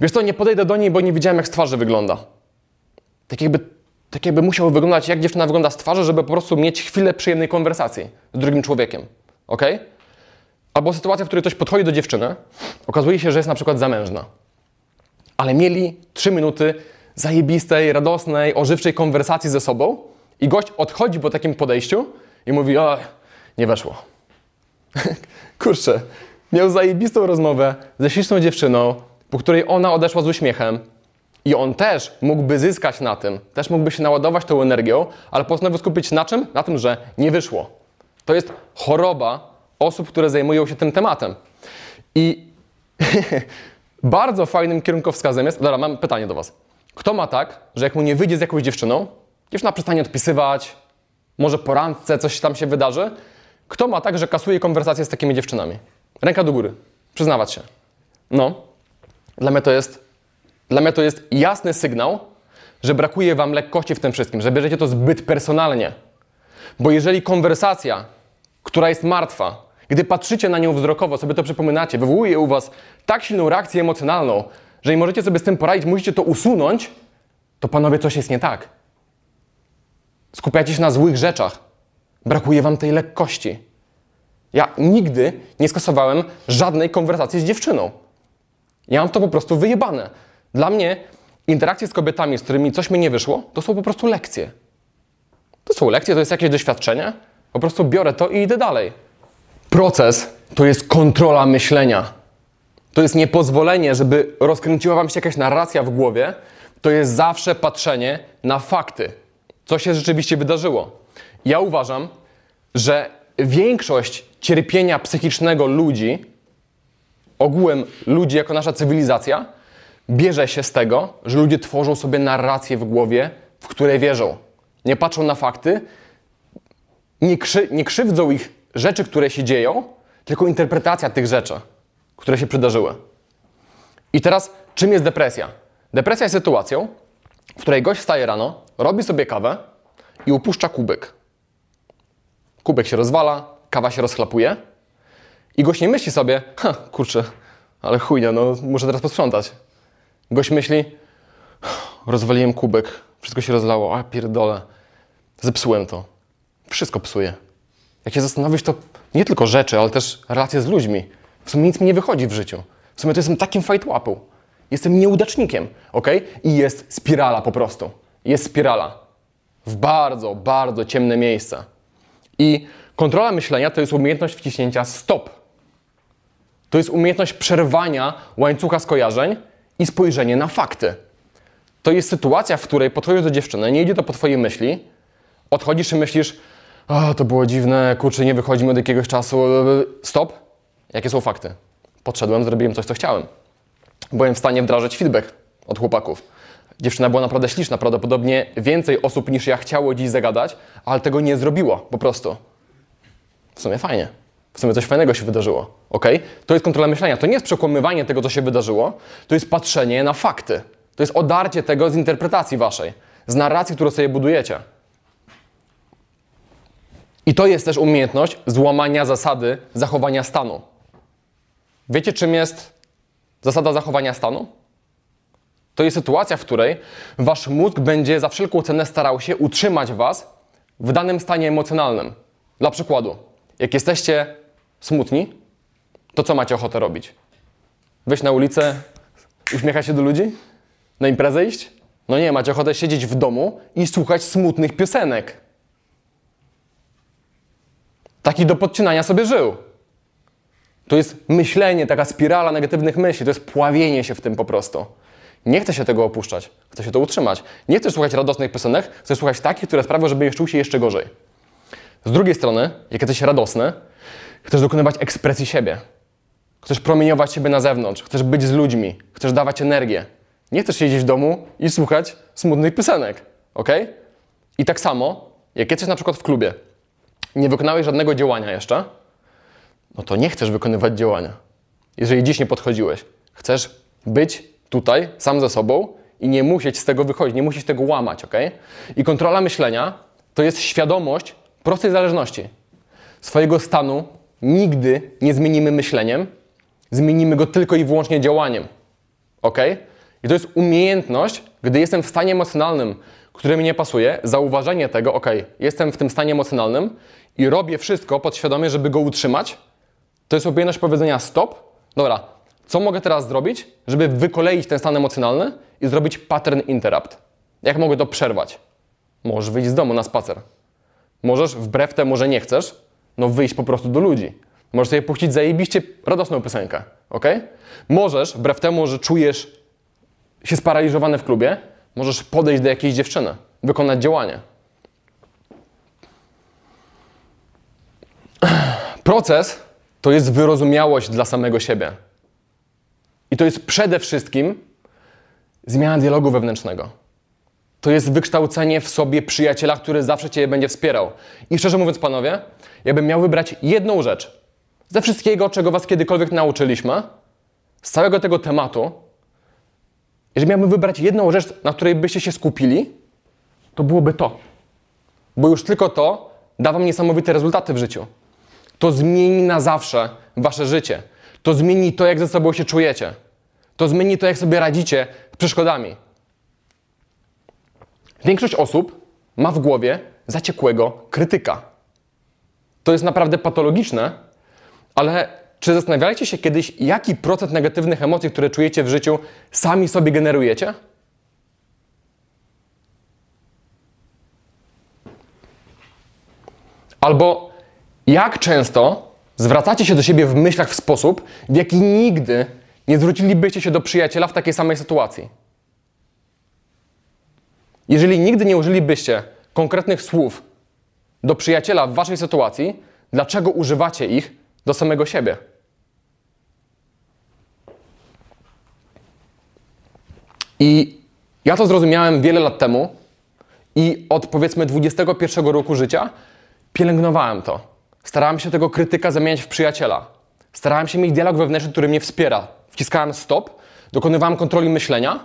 Wiesz co, nie podejdę do niej, bo nie widziałem, jak z twarzy wygląda. Tak jakby, tak jakby musiał wyglądać, jak dziewczyna wygląda z twarzy, żeby po prostu mieć chwilę przyjemnej konwersacji z drugim człowiekiem. Ok? Albo sytuacja, w której ktoś podchodzi do dziewczyny, okazuje się, że jest na przykład zamężna. Ale mieli trzy minuty zajebistej, radosnej, ożywczej konwersacji ze sobą i gość odchodzi po takim podejściu i mówi, o, nie weszło. Kurczę, miał zajebistą rozmowę ze śliczną dziewczyną, po której ona odeszła z uśmiechem i on też mógłby zyskać na tym, też mógłby się naładować tą energią, ale postanowił skupić na czym? Na tym, że nie wyszło. To jest choroba osób, które zajmują się tym tematem. I bardzo fajnym kierunkowskazem jest, dobra, mam pytanie do Was. Kto ma tak, że jak mu nie wyjdzie z jakąś dziewczyną, dziewczyna przestanie odpisywać, może po randce coś tam się wydarzy, kto ma tak, że kasuje konwersacje z takimi dziewczynami? Ręka do góry. Przyznawać się. No. Dla mnie to jest, dla mnie to jest jasny sygnał, że brakuje Wam lekkości w tym wszystkim, że bierzecie to zbyt personalnie. Bo jeżeli konwersacja, która jest martwa, gdy patrzycie na nią wzrokowo, sobie to przypominacie, wywołuje u Was tak silną reakcję emocjonalną, że nie możecie sobie z tym poradzić, musicie to usunąć, to panowie coś jest nie tak. Skupiacie się na złych rzeczach. Brakuje Wam tej lekkości. Ja nigdy nie skasowałem żadnej konwersacji z dziewczyną. Ja mam to po prostu wyjebane. Dla mnie interakcje z kobietami, z którymi coś mi nie wyszło, to są po prostu lekcje. To są lekcje, to jest jakieś doświadczenie. Po prostu biorę to i idę dalej. Proces to jest kontrola myślenia. To jest niepozwolenie, żeby rozkręciła Wam się jakaś narracja w głowie. To jest zawsze patrzenie na fakty, co się rzeczywiście wydarzyło. Ja uważam, że większość cierpienia psychicznego ludzi, ogółem ludzi jako nasza cywilizacja, bierze się z tego, że ludzie tworzą sobie narrację w głowie, w które wierzą. Nie patrzą na fakty, nie, krzy, nie krzywdzą ich rzeczy, które się dzieją, tylko interpretacja tych rzeczy, które się przydarzyły. I teraz, czym jest depresja? Depresja jest sytuacją, w której gość wstaje rano, robi sobie kawę i upuszcza kubek. Kubek się rozwala, kawa się rozchlapuje i gość nie myśli sobie, ha, kurczę, ale chujnia, no muszę teraz posprzątać. Gość myśli, rozwaliłem kubek, wszystko się rozlało, a pierdolę, zepsułem to. Wszystko psuje. Jak się zastanowić, to nie tylko rzeczy, ale też relacje z ludźmi. W sumie nic mi nie wychodzi w życiu. W sumie to jestem takim fajtłapą. Jestem nieudacznikiem, ok? I jest spirala po prostu. Jest spirala. W bardzo, bardzo ciemne miejsca. I kontrola myślenia to jest umiejętność wciśnięcia stop. To jest umiejętność przerwania łańcucha skojarzeń i spojrzenie na fakty. To jest sytuacja, w której podchodzisz do dziewczyny, nie idzie to po twojej myśli, odchodzisz i myślisz, o, to było dziwne, kurczę, nie wychodzi mi od jakiegoś czasu. Stop. Jakie są fakty? Podszedłem, zrobiłem coś, co chciałem. Byłem w stanie wdrażać feedback od chłopaków. Dziewczyna była naprawdę śliczna, prawdopodobnie więcej osób niż ja chciało dziś zagadać, ale tego nie zrobiło, po prostu. W sumie fajnie. W sumie coś fajnego się wydarzyło, ok? To jest kontrola myślenia. To nie jest przekłamywanie tego, co się wydarzyło, to jest patrzenie na fakty. To jest odarcie tego z interpretacji waszej, z narracji, którą sobie budujecie. I to jest też umiejętność złamania zasady zachowania stanu. Wiecie, czym jest zasada zachowania stanu? To jest sytuacja, w której wasz mózg będzie za wszelką cenę starał się utrzymać was w danym stanie emocjonalnym. Dla przykładu, jak jesteście smutni, to co macie ochotę robić? Wyjść na ulicę, uśmiechać się do ludzi? Na imprezę iść? No nie, macie ochotę siedzieć w domu i słuchać smutnych piosenek. Taki do podcinania sobie żył. To jest myślenie, taka spirala negatywnych myśli, to jest pławienie się w tym po prostu. Nie chcę się tego opuszczać, chcę się to utrzymać. Nie chcę słuchać radosnych piosenek, chcę słuchać takich, które sprawią, że będziesz czuł się jeszcze gorzej. Z drugiej strony, jak jesteś radosny, chcesz dokonywać ekspresji siebie. Chcesz promieniować siebie na zewnątrz, chcesz być z ludźmi, chcesz dawać energię. Nie chcesz siedzieć w domu i słuchać smutnych piosenek, ok? I tak samo, jak jesteś na przykład w klubie, nie wykonałeś żadnego działania jeszcze, no to nie chcesz wykonywać działania. Jeżeli dziś nie podchodziłeś, chcesz być tutaj sam ze sobą i nie musieć z tego wychodzić, nie musisz tego łamać, ok? I kontrola myślenia to jest świadomość prostej zależności. Swojego stanu nigdy nie zmienimy myśleniem, zmienimy go tylko i wyłącznie działaniem, ok? I to jest umiejętność, gdy jestem w stanie emocjonalnym, który mi nie pasuje, zauważenie tego, ok, jestem w tym stanie emocjonalnym i robię wszystko podświadomie, żeby go utrzymać, to jest umiejętność powiedzenia stop, dobra, co mogę teraz zrobić, żeby wykoleić ten stan emocjonalny i zrobić pattern interrupt? Jak mogę to przerwać? Możesz wyjść z domu na spacer. Możesz, wbrew temu, że nie chcesz, no wyjść po prostu do ludzi. Możesz sobie puścić zajebiście radosną piosenkę, ok? Możesz, wbrew temu, że czujesz się sparaliżowany w klubie, możesz podejść do jakiejś dziewczyny, wykonać działanie. Proces to jest wyrozumiałość dla samego siebie. I to jest przede wszystkim zmiana dialogu wewnętrznego. To jest wykształcenie w sobie przyjaciela, który zawsze Cię będzie wspierał. I szczerze mówiąc, panowie, ja bym miał wybrać jedną rzecz ze wszystkiego, czego Was kiedykolwiek nauczyliśmy, z całego tego tematu, jeżeli miałbym wybrać jedną rzecz, na której byście się skupili, to byłoby to. Bo już tylko to da Wam niesamowite rezultaty w życiu. To zmieni na zawsze Wasze życie. To zmieni to, jak ze sobą się czujecie. To zmieni to, jak sobie radzicie z przeszkodami. Większość osób ma w głowie zaciekłego krytyka. To jest naprawdę patologiczne, ale czy zastanawialiście się kiedyś, jaki procent negatywnych emocji, które czujecie w życiu, sami sobie generujecie? Albo jak często zwracacie się do siebie w myślach w sposób, w jaki nigdy nie zwrócilibyście się do przyjaciela w takiej samej sytuacji? Jeżeli nigdy nie użylibyście konkretnych słów do przyjaciela w waszej sytuacji, dlaczego używacie ich do samego siebie? I ja to zrozumiałem wiele lat temu i od powiedzmy 21 roku życia pielęgnowałem to. Starałem się tego krytyka zamieniać w przyjaciela. Starałem się mieć dialog wewnętrzny, który mnie wspiera. Wciskałem stop, dokonywałem kontroli myślenia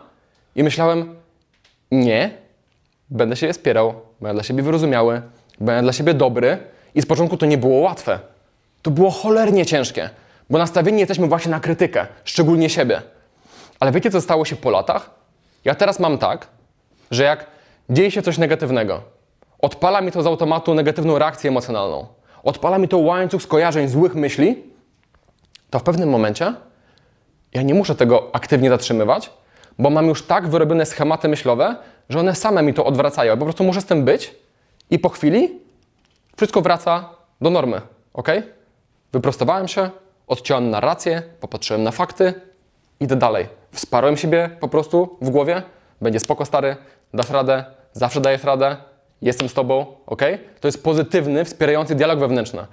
i myślałem, nie, będę się wspierał, będę dla siebie wyrozumiały, będę dla siebie dobry. I z początku to nie było łatwe. To było cholernie ciężkie, bo nastawieni jesteśmy właśnie na krytykę, szczególnie siebie. Ale wiecie, co stało się po latach? Ja teraz mam tak, że jak dzieje się coś negatywnego, odpala mi to z automatu negatywną reakcję emocjonalną, odpala mi to łańcuch skojarzeń, złych myśli, to w pewnym momencie ja nie muszę tego aktywnie zatrzymywać, bo mam już tak wyrobione schematy myślowe, że one same mi to odwracają. Po prostu muszę z tym być i po chwili wszystko wraca do normy. Ok? Wyprostowałem się, odciąłem narrację, popatrzyłem na fakty, idę dalej. Wsparłem siebie po prostu w głowie. Będzie spoko, stary, dasz radę, zawsze dajesz radę, jestem z tobą, ok? To jest pozytywny, wspierający dialog wewnętrzny.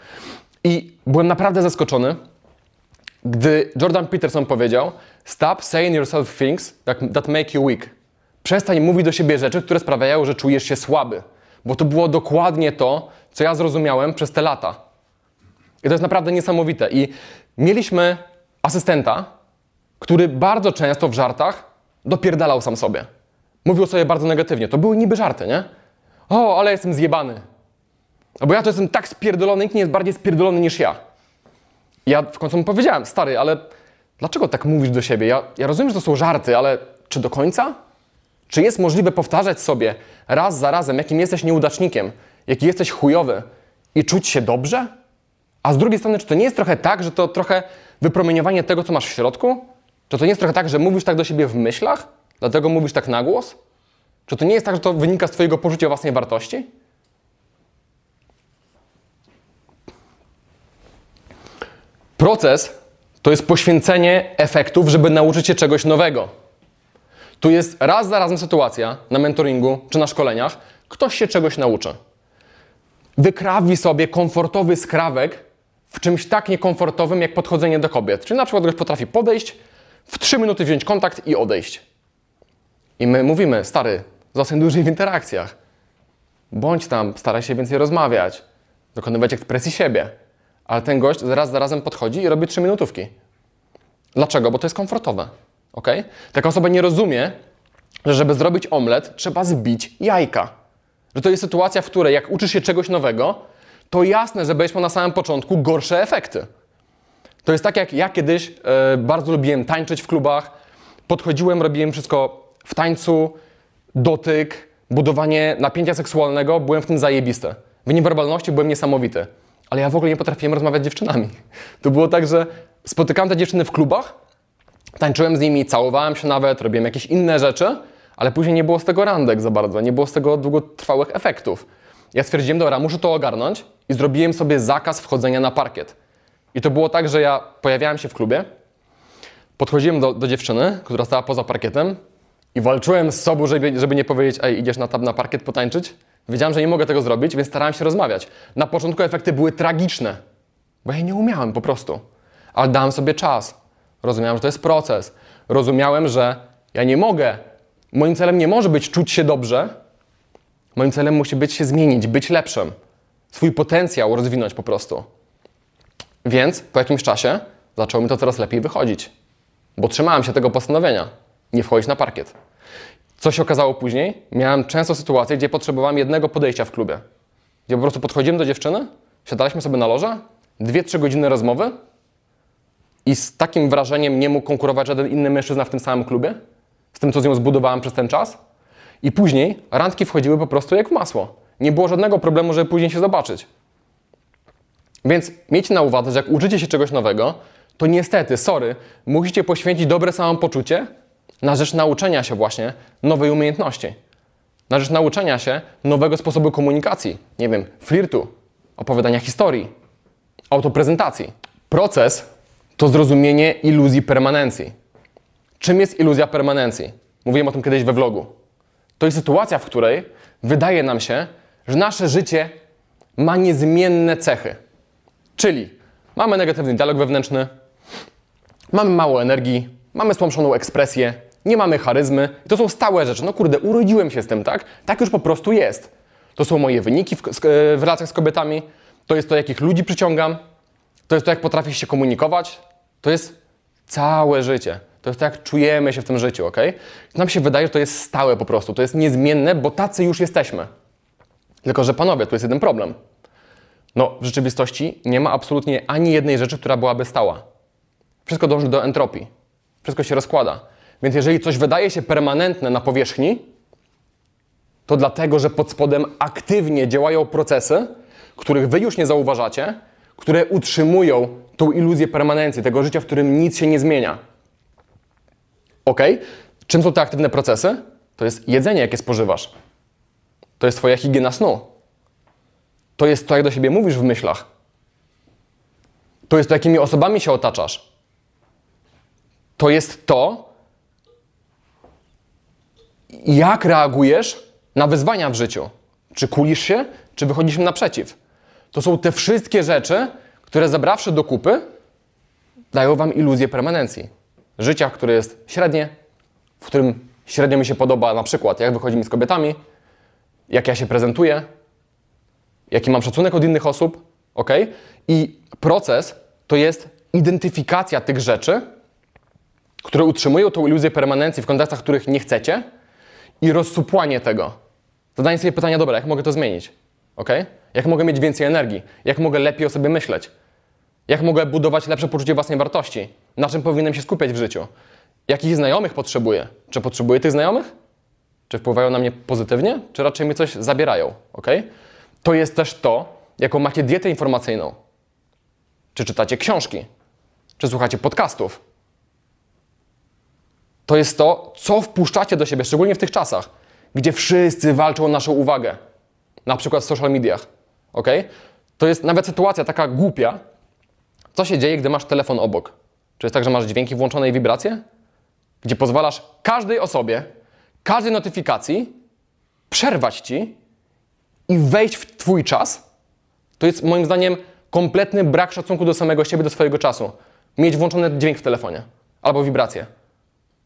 I byłem naprawdę zaskoczony, gdy Jordan Peterson powiedział: Stop saying yourself things that make you weak. Przestań mówić do siebie rzeczy, które sprawiają, że czujesz się słaby. Bo to było dokładnie to, co ja zrozumiałem przez te lata. I to jest naprawdę niesamowite. I mieliśmy asystenta, który bardzo często w żartach dopierdalał sam sobie. Mówił sobie bardzo negatywnie. To były niby żarty, nie? O, ale jestem zjebany. Albo ja to jestem tak spierdolony, nikt nie jest bardziej spierdolony niż ja. I ja w końcu mu powiedziałem, stary, ale dlaczego tak mówisz do siebie? Ja, ja rozumiem, że to są żarty, ale czy do końca? Czy jest możliwe powtarzać sobie raz za razem, jakim jesteś nieudacznikiem, jaki jesteś chujowy i czuć się dobrze? A z drugiej strony, czy to nie jest trochę tak, że to trochę wypromieniowanie tego, co masz w środku? Czy to nie jest trochę tak, że mówisz tak do siebie w myślach? Dlatego mówisz tak na głos? Czy to nie jest tak, że to wynika z Twojego poczucia własnej wartości? Proces to jest poświęcenie efektów, żeby nauczyć się czegoś nowego. Tu jest raz za razem sytuacja na mentoringu czy na szkoleniach, ktoś się czegoś nauczy. Wykrawi sobie komfortowy skrawek w czymś tak niekomfortowym jak podchodzenie do kobiet. Czyli na przykład ktoś potrafi podejść, w 3 minuty wziąć kontakt i odejść. I my mówimy, stary, zostań dłużej w interakcjach. Bądź tam, staraj się więcej rozmawiać, dokonywać ekspresji siebie. Ale ten gość raz za razem podchodzi i robi 3 minutówki. Dlaczego? Bo to jest komfortowe. Ok? Taka osoba nie rozumie, że żeby zrobić omlet, trzeba zbić jajka. Że to jest sytuacja, w której jak uczysz się czegoś nowego, to jasne, że będziesz miał na samym początku gorsze efekty. To jest tak, jak ja kiedyś e, bardzo lubiłem tańczyć w klubach, podchodziłem, robiłem wszystko w tańcu, dotyk, budowanie napięcia seksualnego, byłem w tym zajebisty. W niewerbalności byłem niesamowity. Ale ja w ogóle nie potrafiłem rozmawiać z dziewczynami. To było tak, że spotykałem te dziewczyny w klubach, tańczyłem z nimi, całowałem się nawet, robiłem jakieś inne rzeczy, ale później nie było z tego randek za bardzo, nie było z tego długotrwałych efektów. Ja stwierdziłem, dobra, muszę to ogarnąć i zrobiłem sobie zakaz wchodzenia na parkiet. I to było tak, że ja pojawiałem się w klubie, podchodziłem do, do dziewczyny, która stała poza parkietem i walczyłem z sobą, żeby, żeby nie powiedzieć, ej, idziesz na, na parkiet potańczyć? Wiedziałem, że nie mogę tego zrobić, więc starałem się rozmawiać. Na początku efekty były tragiczne, bo ja nie umiałem po prostu. Ale dałem sobie czas. Rozumiałem, że to jest proces. Rozumiałem, że ja nie mogę. Moim celem nie może być czuć się dobrze. Moim celem musi być się zmienić, być lepszym. Swój potencjał rozwinąć po prostu. Więc po jakimś czasie zaczęło mi to coraz lepiej wychodzić, bo trzymałem się tego postanowienia nie wchodzić na parkiet. Co się okazało później? Miałem często sytuacje, gdzie potrzebowałem jednego podejścia w klubie. Gdzie po prostu podchodziłem do dziewczyny, siadaliśmy sobie na loże, dwie, trzy godziny rozmowy i z takim wrażeniem nie mógł konkurować żaden inny mężczyzna w tym samym klubie, z tym, co z nią zbudowałem przez ten czas. I później randki wchodziły po prostu jak masło. Nie było żadnego problemu, żeby później się zobaczyć. Więc miejcie na uwadze, że jak uczycie się czegoś nowego, to niestety, sorry, musicie poświęcić dobre samopoczucie na rzecz nauczenia się właśnie nowej umiejętności. Na rzecz nauczenia się nowego sposobu komunikacji. Nie wiem, flirtu, opowiadania historii, autoprezentacji. Proces to zrozumienie iluzji permanencji. Czym jest iluzja permanencji? Mówiłem o tym kiedyś we vlogu. To jest sytuacja, w której wydaje nam się, że nasze życie ma niezmienne cechy. Czyli mamy negatywny dialog wewnętrzny, mamy mało energii, mamy stłamszoną ekspresję, nie mamy charyzmy. To są stałe rzeczy. No kurde, urodziłem się z tym, tak? Tak już po prostu jest. To są moje wyniki w, e, w relacjach z kobietami, to jest to, jakich ludzi przyciągam, to jest to, jak potrafię się komunikować, to jest całe życie. To jest to, jak czujemy się w tym życiu, ok? Nam się wydaje, że to jest stałe po prostu, to jest niezmienne, bo tacy już jesteśmy. Tylko, że panowie, tu jest jeden problem. No, w rzeczywistości nie ma absolutnie ani jednej rzeczy, która byłaby stała. Wszystko dąży do entropii. Wszystko się rozkłada. Więc jeżeli coś wydaje się permanentne na powierzchni, to dlatego, że pod spodem aktywnie działają procesy, których wy już nie zauważacie, które utrzymują tą iluzję permanencji, tego życia, w którym nic się nie zmienia. Ok? Czym są te aktywne procesy? To jest jedzenie, jakie spożywasz. To jest Twoja higiena snu. To jest to, jak do siebie mówisz w myślach. To jest to, jakimi osobami się otaczasz. To jest to, jak reagujesz na wyzwania w życiu. Czy kulisz się, czy wychodzisz im naprzeciw. To są te wszystkie rzeczy, które zabrawszy do kupy, dają wam iluzję permanencji. Życia, które jest średnie, w którym średnio mi się podoba na przykład, jak wychodzi mi z kobietami, jak ja się prezentuję, jaki mam szacunek od innych osób, ok? I proces to jest identyfikacja tych rzeczy, które utrzymują tą iluzję permanencji w kontekstach, których nie chcecie, i rozsupłanie tego. Zadanie sobie pytania, dobra, jak mogę to zmienić? ok? Jak mogę mieć więcej energii? Jak mogę lepiej o sobie myśleć? Jak mogę budować lepsze poczucie własnej wartości? Na czym powinienem się skupiać w życiu? Jakich znajomych potrzebuję? Czy potrzebuję tych znajomych? Czy wpływają na mnie pozytywnie, czy raczej mi coś zabierają? ok? To jest też to, jaką macie dietę informacyjną. Czy czytacie książki? Czy słuchacie podcastów? to jest to, co wpuszczacie do siebie, szczególnie w tych czasach, gdzie wszyscy walczą o naszą uwagę. Na przykład w social mediach. Ok? To jest nawet sytuacja taka głupia. Co się dzieje, gdy masz telefon obok? Czy jest tak, że masz dźwięki włączone i wibracje? Gdzie pozwalasz każdej osobie, każdej notyfikacji przerwać ci i wejść w Twój czas? To jest moim zdaniem kompletny brak szacunku do samego siebie, do swojego czasu. Mieć włączony dźwięk w telefonie albo wibrację.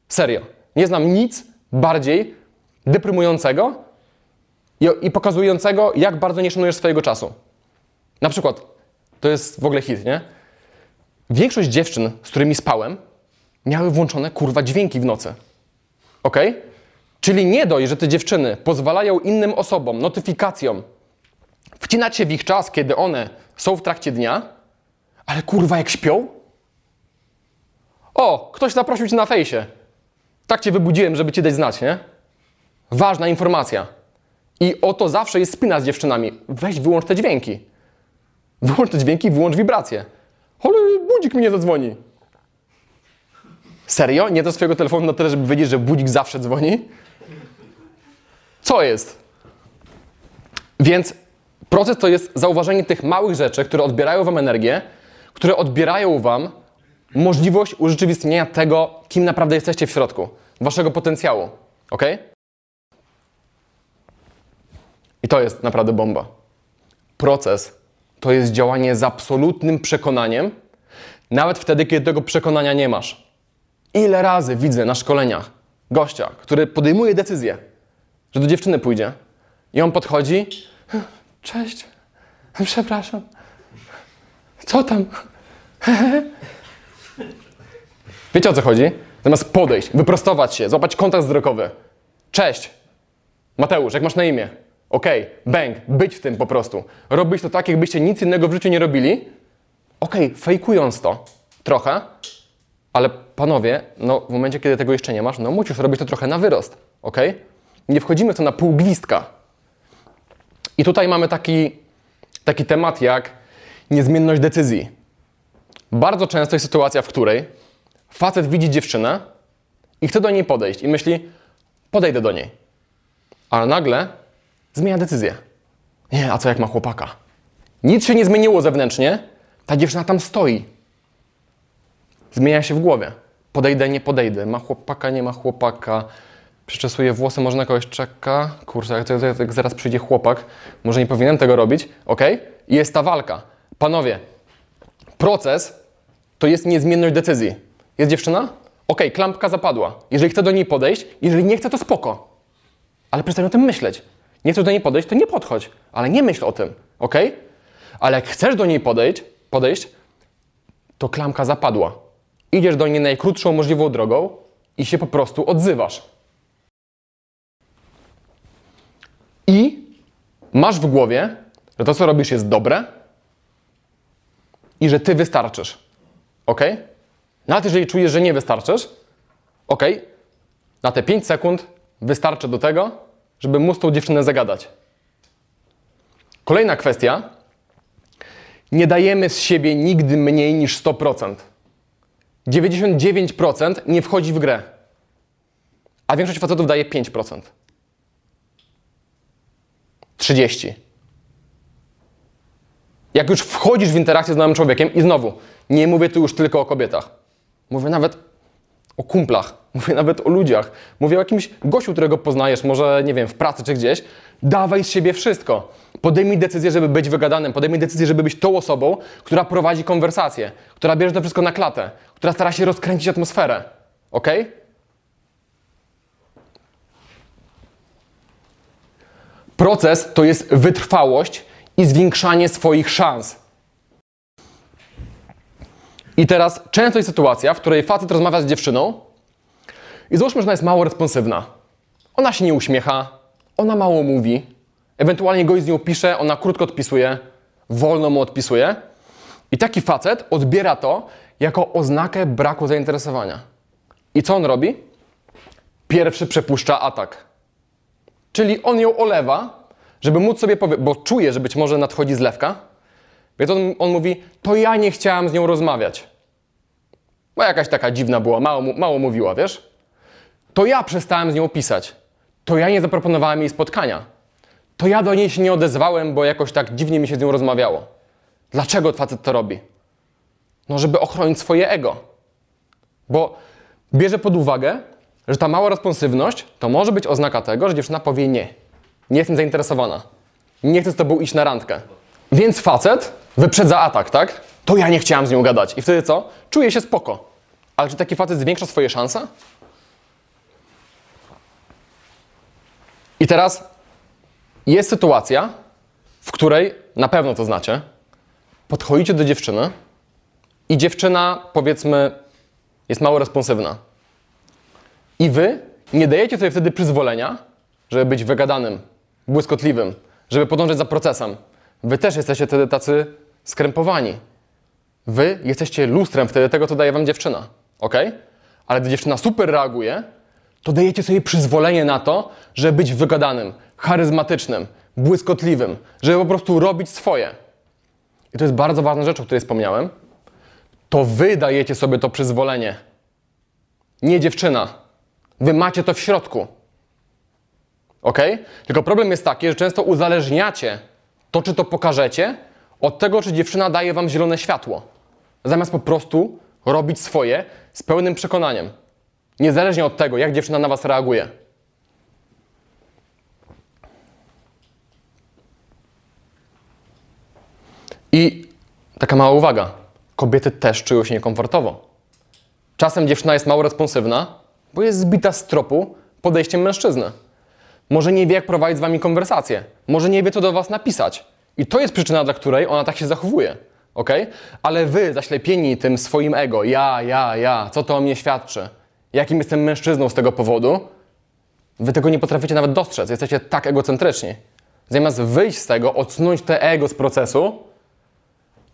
Serio. Nie znam nic bardziej deprymującego i, i pokazującego, jak bardzo nie szanujesz swojego czasu. Na przykład, to jest w ogóle hit, nie? Większość dziewczyn, z którymi spałem, miały włączone kurwa dźwięki w nocy. Ok? Czyli nie dość, że te dziewczyny pozwalają innym osobom, notyfikacjom, wcinać się w ich czas, kiedy one są w trakcie dnia, ale kurwa jak śpią? O, ktoś zaprosił cię na fejsie. Tak cię wybudziłem, żeby ci dać znać, nie? Ważna informacja. I oto zawsze jest spina z dziewczynami. Weź wyłącz te dźwięki. Wyłącz te dźwięki, wyłącz wibracje. Ale budzik mi nie zadzwoni. Serio? Nie do swojego telefonu na tyle, żeby wiedzieć, że budzik zawsze dzwoni? Co jest? Więc proces to jest zauważenie tych małych rzeczy, które odbierają Wam energię, które odbierają Wam możliwość urzeczywistnienia tego, kim naprawdę jesteście w środku, Waszego potencjału. Ok? I to jest naprawdę bomba. Proces to jest działanie z absolutnym przekonaniem, nawet wtedy, kiedy tego przekonania nie masz. Ile razy widzę na szkoleniach gościa, który podejmuje decyzję, że do dziewczyny pójdzie i on podchodzi. Cześć, przepraszam. Co tam? Wiecie o co chodzi? Zamiast podejść, wyprostować się, złapać kontakt wzrokowy. Cześć, Mateusz, jak masz na imię? Okej, okay, bang, być w tym po prostu. Robić to tak, jakbyście nic innego w życiu nie robili. Okej, okay, fejkując to trochę, ale panowie, no w momencie, kiedy tego jeszcze nie masz, no musisz robić to trochę na wyrost, ok? Nie wchodzimy w to na pół gwizdka. I tutaj mamy taki, taki temat jak niezmienność decyzji. Bardzo często jest sytuacja, w której facet widzi dziewczynę i chce do niej podejść i myśli, podejdę do niej. Ale nagle zmienia decyzję. Nie, a co jak ma chłopaka? Nic się nie zmieniło zewnętrznie, ta dziewczyna tam stoi. Zmienia się w głowie. Podejdę, nie podejdę. Ma chłopaka, nie ma chłopaka. Przyczesuję włosy, może na kogoś czeka. Kurczę, jak, jak, jak zaraz przyjdzie chłopak, może nie powinienem tego robić, ok? I jest ta walka. Panowie, proces to jest niezmienność decyzji. Jest dziewczyna? Ok, klampka zapadła. Jeżeli chce do niej podejść, jeżeli nie chce, to spoko. Ale przestań o tym myśleć. Nie chcesz do niej podejść, to nie podchodź, ale nie myśl o tym, ok? Ale jak chcesz do niej podejść, podejść, to klamka zapadła. Idziesz do niej najkrótszą możliwą drogą i się po prostu odzywasz. I masz w głowie, że to, co robisz, jest dobre i że ty wystarczysz. Ok? Nawet jeżeli czujesz, że nie wystarczysz, ok, na te 5 sekund wystarczy do tego, żeby móc tą dziewczynę zagadać. Kolejna kwestia. Nie dajemy z siebie nigdy mniej niż 100%. 99% nie wchodzi w grę, a większość facetów daje 5%. 30%. Jak już wchodzisz w interakcję z nowym człowiekiem, i znowu, nie mówię tu już tylko o kobietach, mówię nawet o kumplach, mówię nawet o ludziach, mówię o jakimś gościu, którego poznajesz, może nie wiem, w pracy czy gdzieś. Dawaj z siebie wszystko. Podejmij decyzję, żeby być wygadanym, podejmij decyzję, żeby być tą osobą, która prowadzi konwersację, która bierze to wszystko na klatę, która stara się rozkręcić atmosferę. Ok? Proces to jest wytrwałość i zwiększanie swoich szans. I teraz często jest sytuacja, w której facet rozmawia z dziewczyną i załóżmy, że ona jest mało responsywna. Ona się nie uśmiecha, ona mało mówi, ewentualnie gość z nią pisze, ona krótko odpisuje, wolno mu odpisuje. I taki facet odbiera to jako oznakę braku zainteresowania. I co on robi? Pierwszy przepuszcza atak. Czyli on ją olewa, żeby móc sobie powiedzieć, bo czuje, że być może nadchodzi zlewka, więc on, on mówi, to ja nie chciałam z nią rozmawiać. Bo jakaś taka dziwna była, mało, mało mówiła, wiesz? To ja przestałem z nią pisać. To ja nie zaproponowałem jej spotkania. To ja do niej się nie odezwałem, bo jakoś tak dziwnie mi się z nią rozmawiało. Dlaczego facet to robi? No, żeby ochronić swoje ego. Bo bierze pod uwagę, że ta mała responsywność to może być oznaka tego, że dziewczyna powie nie. Nie jestem zainteresowana. Nie chcę z tobą iść na randkę. Więc facet wyprzedza atak, tak? To ja nie chciałam z nią gadać. I wtedy co? Czuje się spoko. Ale czy taki facet zwiększa swoje szanse? I teraz jest sytuacja, w której na pewno to znacie. Podchodzicie do dziewczyny i dziewczyna, powiedzmy, jest mało responsywna. I wy nie dajecie sobie wtedy przyzwolenia, żeby być wygadanym, błyskotliwym, żeby podążać za procesem. Wy też jesteście wtedy tacy skrępowani. Wy jesteście lustrem wtedy tego, co daje wam dziewczyna. Ok? Ale gdy dziewczyna super reaguje, to dajecie sobie przyzwolenie na to, żeby być wygadanym, charyzmatycznym, błyskotliwym, żeby po prostu robić swoje. I to jest bardzo ważna rzecz, o której wspomniałem. To wy dajecie sobie to przyzwolenie. Nie dziewczyna. Wy macie to w środku. Ok? Tylko problem jest taki, że często uzależniacie to, czy to pokażecie, od tego, czy dziewczyna daje wam zielone światło. Zamiast po prostu robić swoje z pełnym przekonaniem. Niezależnie od tego, jak dziewczyna na was reaguje. I taka mała uwaga. Kobiety też czują się niekomfortowo. Czasem dziewczyna jest mało responsywna, bo jest zbita z tropu podejściem mężczyzny. Może nie wie, jak prowadzić z wami konwersację. Może nie wie, co do was napisać. I to jest przyczyna, dla której ona tak się zachowuje. ok? Ale wy, zaślepieni tym swoim ego, ja, ja, ja, co to o mnie świadczy? Jakim jestem mężczyzną z tego powodu? Wy tego nie potraficie nawet dostrzec. Jesteście tak egocentryczni. Zamiast wyjść z tego, odsunąć te ego z procesu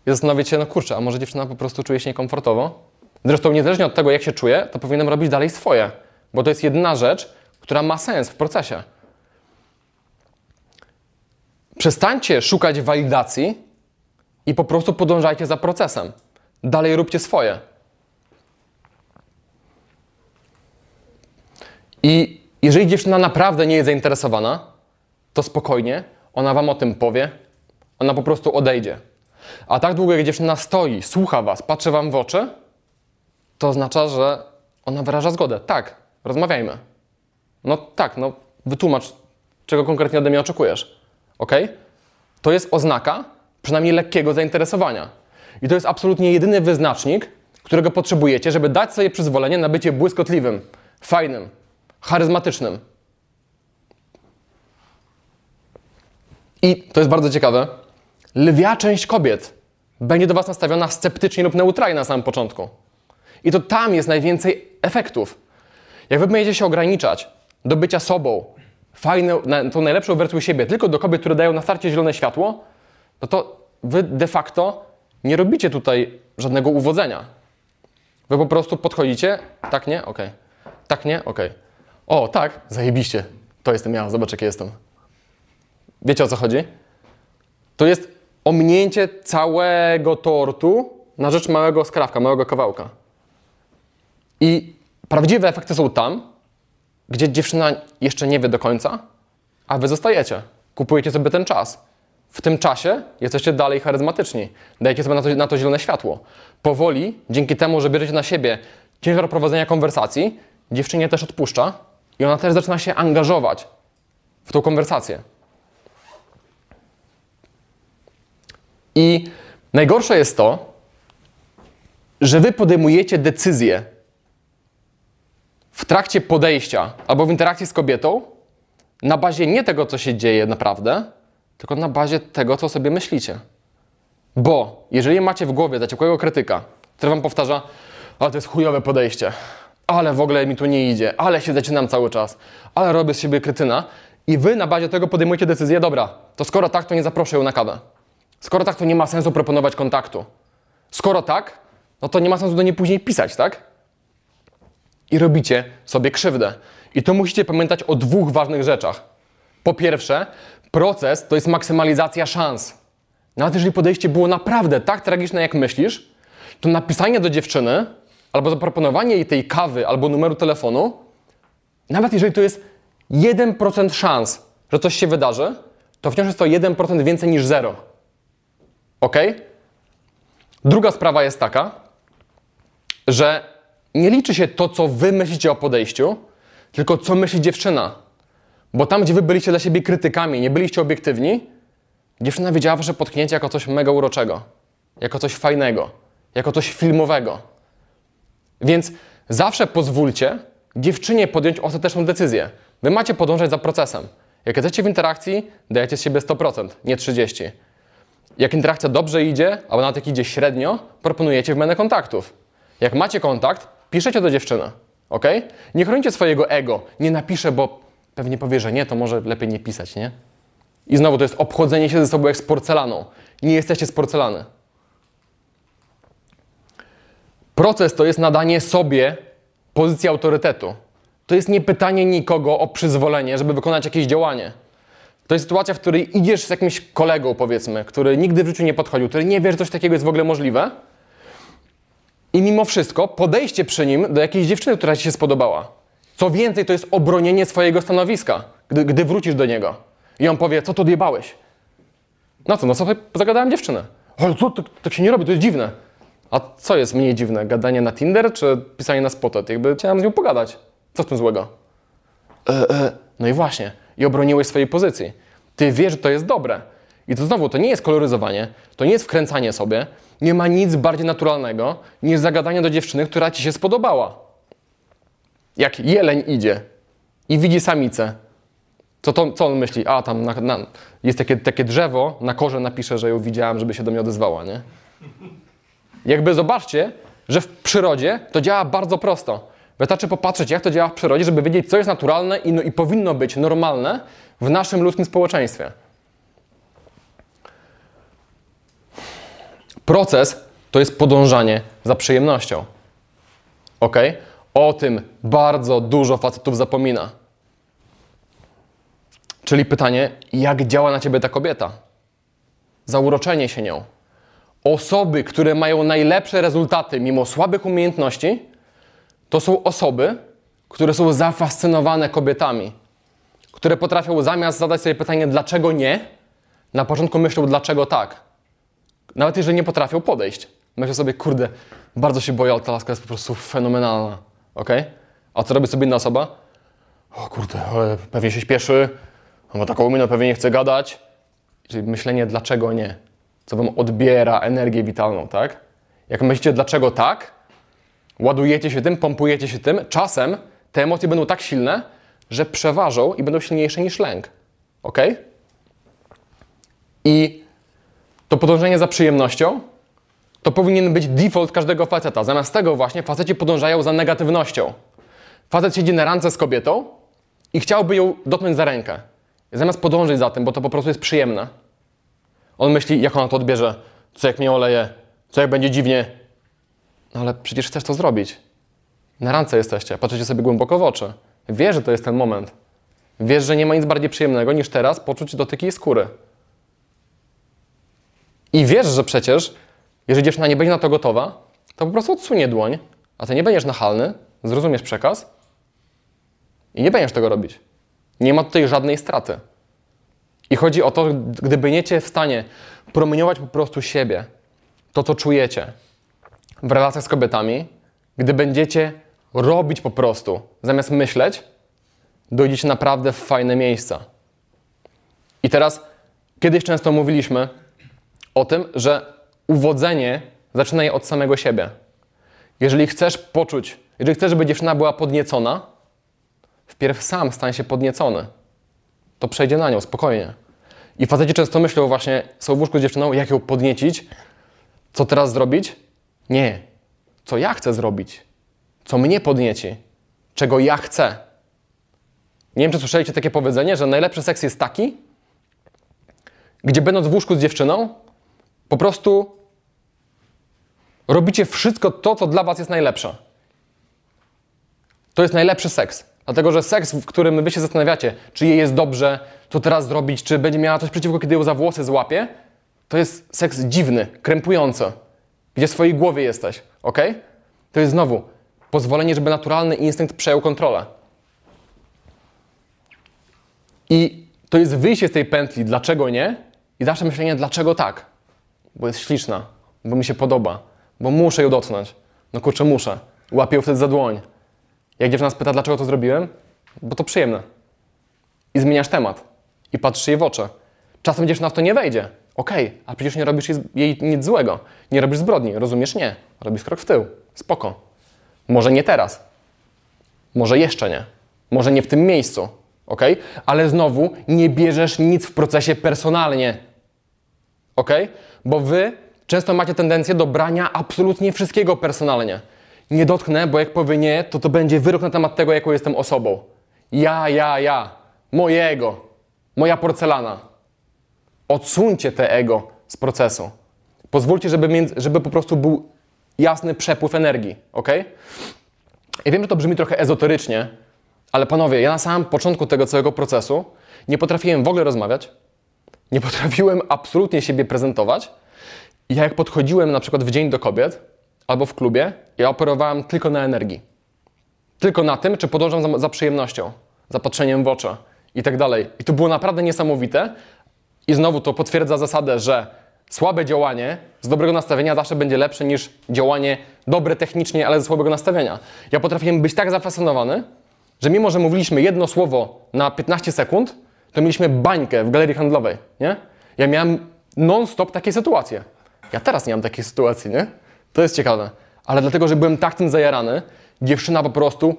i zastanowić się, no kurczę, a może dziewczyna po prostu czuje się niekomfortowo? Zresztą niezależnie od tego, jak się czuje, to powinienem robić dalej swoje. Bo to jest jedna rzecz, która ma sens w procesie. Przestańcie szukać walidacji i po prostu podążajcie za procesem. Dalej róbcie swoje. I jeżeli dziewczyna naprawdę nie jest zainteresowana, to spokojnie, ona wam o tym powie, ona po prostu odejdzie. A tak długo, jak dziewczyna stoi, słucha was, patrzy wam w oczy, to oznacza, że ona wyraża zgodę. Tak, rozmawiajmy. No tak, no wytłumacz, czego konkretnie ode mnie oczekujesz. Ok? To jest oznaka przynajmniej lekkiego zainteresowania. I to jest absolutnie jedyny wyznacznik, którego potrzebujecie, żeby dać sobie przyzwolenie na bycie błyskotliwym, fajnym, charyzmatycznym. I to jest bardzo ciekawe. Lwia część kobiet będzie do Was nastawiona sceptycznie lub neutralnie na samym początku. I to tam jest najwięcej efektów. Jak Wy będziecie się ograniczać do bycia sobą, fajną, tą najlepszą wersją siebie, tylko do kobiet, które dają na starcie zielone światło, no to Wy de facto nie robicie tutaj żadnego uwodzenia. Wy po prostu podchodzicie, tak nie? Okej. Okay. Tak nie? Okej. Okay. O, tak, zajebiście. To jestem ja, zobacz jaki jestem. Wiecie o co chodzi? To jest ominięcie całego tortu na rzecz małego skrawka, małego kawałka. I prawdziwe efekty są tam, gdzie dziewczyna jeszcze nie wie do końca, a wy zostajecie. Kupujecie sobie ten czas. W tym czasie jesteście dalej charyzmatyczni. Dajecie sobie na to, na to zielone światło. Powoli, dzięki temu, że bierzecie na siebie ciężar prowadzenia konwersacji, dziewczynie też odpuszcza i ona też zaczyna się angażować w tą konwersację. I najgorsze jest to, że wy podejmujecie decyzję w trakcie podejścia albo w interakcji z kobietą na bazie nie tego, co się dzieje naprawdę, tylko na bazie tego, co sobie myślicie. Bo jeżeli macie w głowie zaciekłego krytyka, który wam powtarza, ale to jest chujowe podejście, ale w ogóle mi tu nie idzie, ale się zaczynam cały czas, ale robię z siebie krytyna i wy na bazie tego podejmujecie decyzję, dobra, to skoro tak, to nie zaproszę ją na kawę. Skoro tak, to nie ma sensu proponować kontaktu. Skoro tak, no to nie ma sensu do niej później pisać, tak? I robicie sobie krzywdę. I to musicie pamiętać o dwóch ważnych rzeczach. Po pierwsze, proces to jest maksymalizacja szans. Nawet jeżeli podejście było naprawdę tak tragiczne, jak myślisz, to napisanie do dziewczyny albo zaproponowanie jej tej kawy albo numeru telefonu nawet jeżeli to jest 1% szans, że coś się wydarzy, to wciąż jest to 1% więcej niż 0. Ok? Druga sprawa jest taka, że nie liczy się to, co wy myślicie o podejściu, tylko co myśli dziewczyna. Bo tam, gdzie wy byliście dla siebie krytykami, nie byliście obiektywni, dziewczyna wiedziała wasze potknięcie jako coś mega uroczego, jako coś fajnego, jako coś filmowego. Więc zawsze pozwólcie dziewczynie podjąć ostateczną decyzję. Wy macie podążać za procesem. Jak jesteście w interakcji, dajecie z siebie 100%, nie 30%. Jak interakcja dobrze idzie, albo nawet jak idzie średnio, proponujecie wymianę kontaktów. Jak macie kontakt, piszecie do dziewczyny, ok? Nie chronicie swojego ego. Nie napiszę, bo pewnie powie, że nie, to może lepiej nie pisać, nie? I znowu to jest obchodzenie się ze sobą jak z porcelaną. Nie jesteście z porcelany. Proces to jest nadanie sobie pozycji autorytetu. To jest nie pytanie nikogo o przyzwolenie, żeby wykonać jakieś działanie. To jest sytuacja, w której idziesz z jakimś kolegą, powiedzmy, który nigdy w życiu nie podchodził, który nie wie, że coś takiego jest w ogóle możliwe. I mimo wszystko podejście przy nim do jakiejś dziewczyny, która ci się spodobała. Co więcej, to jest obronienie swojego stanowiska, gdy, gdy wrócisz do niego. I on powie, co to odjebałeś? No co, no sobie zagadałem dziewczynę. Ale co, tak, tak się nie robi, to jest dziwne. A co jest mniej dziwne? Gadanie na Tinder czy pisanie na Spotet? Jakby chciałem z nią pogadać. Co w tym złego? E, e. No i właśnie. I obroniłeś swojej pozycji. Ty wiesz, że to jest dobre. I to znowu, to nie jest koloryzowanie, to nie jest wkręcanie sobie. Nie ma nic bardziej naturalnego niż zagadanie do dziewczyny, która ci się spodobała. Jak jeleń idzie i widzi samicę, co, to, co on myśli? A, tam na, na, jest takie, takie drzewo, na korze napiszę, że ją widziałem, żeby się do mnie odezwała, nie? Jakby zobaczcie, że w przyrodzie to działa bardzo prosto. Wystarczy popatrzeć, jak to działa w przyrodzie, żeby wiedzieć, co jest naturalne i, no, i powinno być normalne w naszym ludzkim społeczeństwie. Proces to jest podążanie za przyjemnością. Ok? O tym bardzo dużo facetów zapomina. Czyli pytanie, jak działa na ciebie ta kobieta? Zauroczenie się nią. Osoby, które mają najlepsze rezultaty mimo słabych umiejętności, to są osoby, które są zafascynowane kobietami, które potrafią zamiast zadać sobie pytanie, dlaczego nie, na początku myślą, dlaczego tak. Nawet jeżeli nie potrafią podejść. Myślę sobie, kurde, bardzo się boję, ale ta laska jest po prostu fenomenalna. ok? A co robi sobie inna osoba? O kurde, ale pewnie się śpieszy, ma taką minę, pewnie nie chce gadać. Czyli myślenie, dlaczego nie, co wam odbiera energię witalną, tak? Jak myślicie, dlaczego tak, ładujecie się tym, pompujecie się tym, czasem te emocje będą tak silne, że przeważą i będą silniejsze niż lęk. Ok? I to podążenie za przyjemnością to powinien być default każdego faceta. Zamiast tego właśnie faceci podążają za negatywnością. Facet siedzi na rance z kobietą i chciałby ją dotknąć za rękę. Zamiast podążyć za tym, bo to po prostu jest przyjemne. On myśli, jak ona to odbierze, co jak mnie oleje, co jak będzie dziwnie. No ale przecież chcesz to zrobić. Na rance jesteście, patrzycie sobie głęboko w oczy. Wiesz, że to jest ten moment. Wiesz, że nie ma nic bardziej przyjemnego niż teraz poczuć dotyki skóry. I wiesz, że przecież, jeżeli dziewczyna nie będzie na to gotowa, to po prostu odsunie dłoń, a ty nie będziesz nachalny, zrozumiesz przekaz i nie będziesz tego robić. Nie ma tutaj żadnej straty. I chodzi o to, gdy będziecie w stanie promieniować po prostu siebie, to co czujecie w relacjach z kobietami, gdy będziecie robić po prostu, zamiast myśleć, dojdziecie naprawdę w fajne miejsca. I teraz, kiedyś często mówiliśmy o tym, że uwodzenie zaczyna je od samego siebie. Jeżeli chcesz poczuć, jeżeli chcesz, żeby dziewczyna była podniecona, wpierw sam stań się podniecony. To przejdzie na nią spokojnie. I faceci często myślą właśnie, są w łóżku z dziewczyną, jak ją podniecić, co teraz zrobić? Nie. Co ja chcę zrobić? Co mnie podnieci? Czego ja chcę? Nie wiem, czy słyszeliście takie powiedzenie, że najlepszy seks jest taki, gdzie będąc w łóżku z dziewczyną, po prostu robicie wszystko to, co dla was jest najlepsze. To jest najlepszy seks. Dlatego, że seks, w którym wy się zastanawiacie, czy jej jest dobrze, co teraz zrobić, czy będzie miała coś przeciwko, kiedy ją za włosy złapie, to jest seks dziwny, krępujący, gdzie w swojej głowie jesteś, ok? To jest znowu pozwolenie, żeby naturalny instynkt przejął kontrolę. I to jest wyjście z tej pętli, dlaczego nie? I zawsze myślenie, dlaczego tak? Bo jest śliczna, bo mi się podoba, bo muszę ją dotknąć. No kurczę, muszę. Łapię ją wtedy za dłoń. Jak dziewczyna spyta, dlaczego to zrobiłem? Bo to przyjemne. I zmieniasz temat. I patrzysz jej w oczy. Czasem dziewczyna w to nie wejdzie. Okej, a przecież nie robisz jej nic złego. Nie robisz zbrodni, rozumiesz? Nie. Robisz krok w tył. Spoko. Może nie teraz. Może jeszcze nie. Może nie w tym miejscu. Ok? Ale znowu nie bierzesz nic w procesie personalnie. Ok? Bo wy często macie tendencję do brania absolutnie wszystkiego personalnie. Nie dotknę, bo jak powie nie, to to będzie wyrok na temat tego, jaką jestem osobą. Ja, ja, ja. Mojego. Moja porcelana. Odsuńcie te ego z procesu. Pozwólcie, żeby, między, żeby po prostu był jasny przepływ energii. Ok? Ja wiem, że to brzmi trochę ezoterycznie, ale panowie, ja na samym początku tego całego procesu nie potrafiłem w ogóle rozmawiać, nie potrafiłem absolutnie siebie prezentować. Ja jak podchodziłem na przykład w dzień do kobiet albo w klubie, ja operowałem tylko na energii. Tylko na tym, czy podążam za, za przyjemnością, za patrzeniem w oczy i tak dalej. I to było naprawdę niesamowite. I znowu to potwierdza zasadę, że słabe działanie z dobrego nastawienia zawsze będzie lepsze niż działanie dobre technicznie, ale ze słabego nastawienia. Ja potrafiłem być tak zafascynowany, że mimo, że mówiliśmy jedno słowo na 15 sekund, to mieliśmy bańkę w galerii handlowej, nie? Ja miałem non-stop takie sytuacje. Ja teraz nie mam takiej sytuacji, nie? To jest ciekawe. Ale dlatego, że byłem tak tym zajarany, dziewczyna po prostu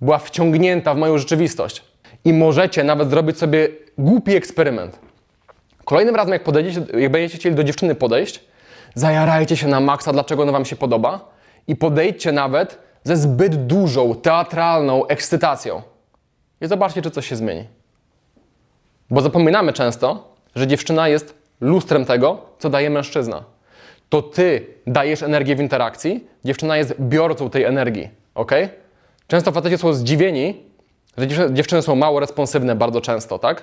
była wciągnięta w moją rzeczywistość. I możecie nawet zrobić sobie głupi eksperyment. Kolejnym razem, jak, podejdziecie, jak będziecie chcieli do dziewczyny podejść, zajarajcie się na maksa, dlaczego ona wam się podoba i podejdźcie nawet ze zbyt dużą, teatralną ekscytacją. I zobaczcie, czy coś się zmieni. Bo zapominamy często, że dziewczyna jest lustrem tego, co daje mężczyzna. To ty dajesz energię w interakcji, dziewczyna jest biorcą tej energii, ok? Często faceci są zdziwieni, że dziewczyny- są mało responsywne bardzo często, tak?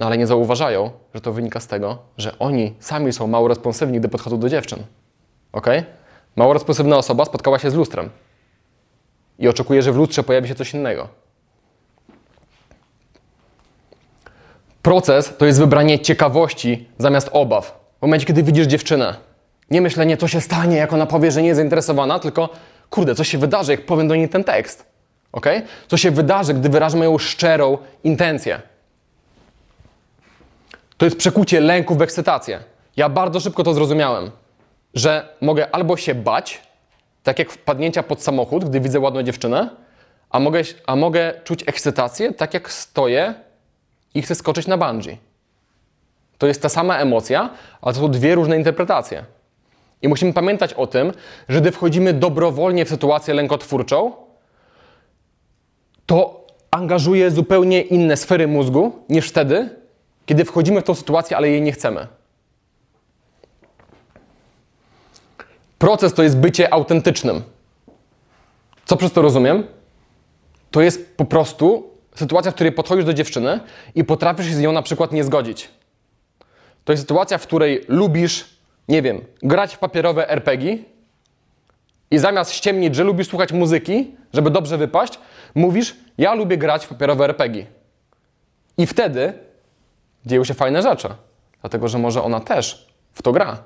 No ale nie zauważają, że to wynika z tego, że oni sami są mało responsywni, gdy podchodzą do dziewczyn. Ok? Mało responsywna osoba spotkała się z lustrem i oczekuje, że w lustrze pojawi się coś innego. Proces to jest wybranie ciekawości zamiast obaw. W momencie, kiedy widzisz dziewczynę, nie myślenie, co się stanie, jak ona powie, że nie jest zainteresowana, tylko kurde, co się wydarzy, jak powiem do niej ten tekst. Ok? Co się wydarzy, gdy wyrażę moją szczerą intencję. To jest przekucie lęku w ekscytację. Ja bardzo szybko to zrozumiałem, że mogę albo się bać, tak jak wpadnięcia pod samochód, gdy widzę ładną dziewczynę, a mogę, a mogę czuć ekscytację, tak jak stoję i chcę skoczyć na bungee. To jest ta sama emocja, ale to są dwie różne interpretacje. I musimy pamiętać o tym, że gdy wchodzimy dobrowolnie w sytuację lękotwórczą, to angażuje zupełnie inne sfery mózgu niż wtedy, kiedy wchodzimy w tą sytuację, ale jej nie chcemy. Proces to jest bycie autentycznym. Co przez to rozumiem? To jest po prostu sytuacja, w której podchodzisz do dziewczyny i potrafisz się z nią na przykład nie zgodzić. To jest sytuacja, w której lubisz, nie wiem, grać w papierowe RPG i zamiast ściemnić, że lubisz słuchać muzyki, żeby dobrze wypaść, mówisz, ja lubię grać w papierowe RPG. I wtedy dzieją się fajne rzeczy. Dlatego, że może ona też w to gra.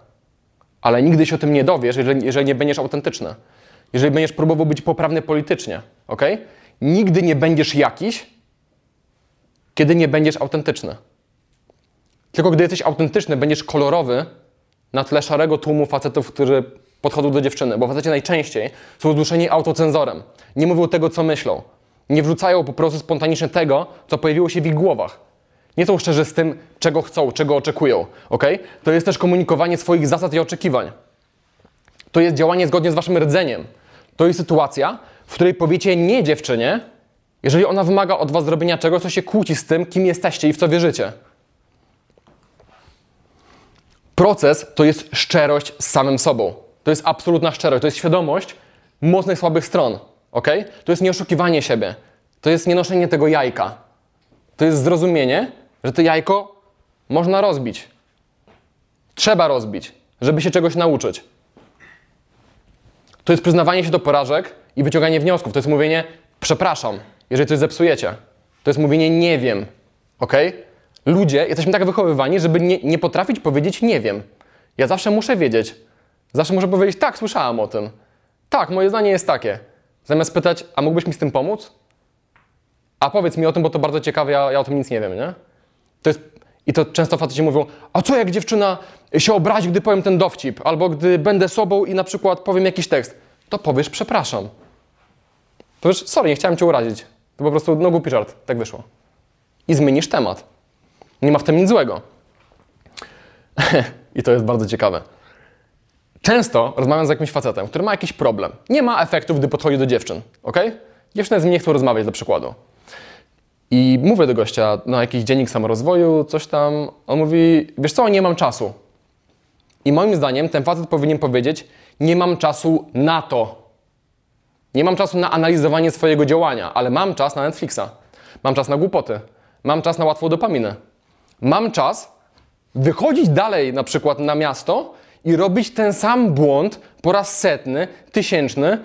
Ale nigdy się o tym nie dowiesz, jeżeli, jeżeli nie będziesz autentyczny. Jeżeli będziesz próbował być poprawny politycznie, ok? Nigdy nie będziesz jakiś, kiedy nie będziesz autentyczny. Tylko gdy jesteś autentyczny, będziesz kolorowy na tle szarego tłumu facetów, którzy podchodzą do dziewczyny, bo faceci najczęściej są zduszeni autocenzorem. Nie mówią tego, co myślą. Nie wrzucają po prostu spontanicznie tego, co pojawiło się w ich głowach. Nie są szczerzy z tym, czego chcą, czego oczekują. ok? To jest też komunikowanie swoich zasad i oczekiwań. To jest działanie zgodnie z waszym rdzeniem. To jest sytuacja, w której powiecie nie dziewczynie, jeżeli ona wymaga od was zrobienia czegoś, co się kłóci z tym, kim jesteście i w co wierzycie. Proces to jest szczerość z samym sobą. To jest absolutna szczerość, to jest świadomość mocnych, słabych stron. ok? To jest nieoszukiwanie siebie. To jest nienoszenie tego jajka. To jest zrozumienie, że to jajko można rozbić. Trzeba rozbić, żeby się czegoś nauczyć. To jest przyznawanie się do porażek i wyciąganie wniosków. To jest mówienie, przepraszam, jeżeli coś zepsujecie. To jest mówienie nie wiem. Ok? Ludzie, jesteśmy tak wychowywani, żeby nie, nie potrafić powiedzieć nie wiem. Ja zawsze muszę wiedzieć. Zawsze muszę powiedzieć tak, słyszałam o tym. Tak, moje zdanie jest takie. Zamiast pytać, a mógłbyś mi z tym pomóc? A powiedz mi o tym, bo to bardzo ciekawe, ja, ja o tym nic nie wiem, nie? To jest, I to często faceci mówią, a co jak dziewczyna się obrazi, gdy powiem ten dowcip, albo gdy będę sobą i na przykład powiem jakiś tekst. To powiesz przepraszam. Powiesz, sorry, nie chciałem cię urazić. To po prostu, no głupi żart, tak wyszło. I zmienisz temat. Nie ma w tym nic złego. I to jest bardzo ciekawe. Często rozmawiam z jakimś facetem, który ma jakiś problem. Nie ma efektów, gdy podchodzi do dziewczyn, ok? Dziewczyny z nim nie chcą rozmawiać, dla przykładu. I mówię do gościa, no jakiś dziennik samorozwoju, coś tam. On mówi, wiesz co, nie mam czasu. I moim zdaniem ten facet powinien powiedzieć, nie mam czasu na to. Nie mam czasu na analizowanie swojego działania, ale mam czas na Netflixa. Mam czas na głupoty. Mam czas na łatwą dopaminę. Mam czas wychodzić dalej na przykład na miasto i robić ten sam błąd po raz setny, tysięczny,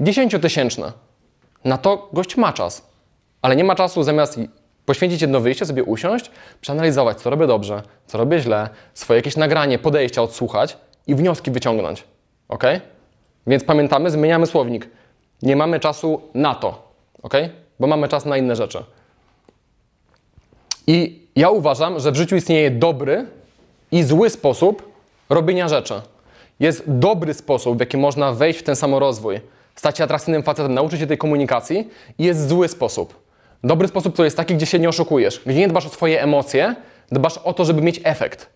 dziesięciotysięczny. Na to gość ma czas. Ale nie ma czasu zamiast poświęcić jedno wyjście, sobie usiąść, przeanalizować, co robię dobrze, co robię źle, swoje jakieś nagranie, podejścia odsłuchać i wnioski wyciągnąć. Ok? Więc pamiętamy, zmieniamy słownik. Nie mamy czasu na to, ok? Bo mamy czas na inne rzeczy. I ja uważam, że w życiu istnieje dobry i zły sposób robienia rzeczy. Jest dobry sposób, w jaki można wejść w ten samorozwój, stać się atrakcyjnym facetem, nauczyć się tej komunikacji i jest zły sposób. Dobry sposób to jest taki, gdzie się nie oszukujesz, gdzie nie dbasz o swoje emocje, dbasz o to, żeby mieć efekt.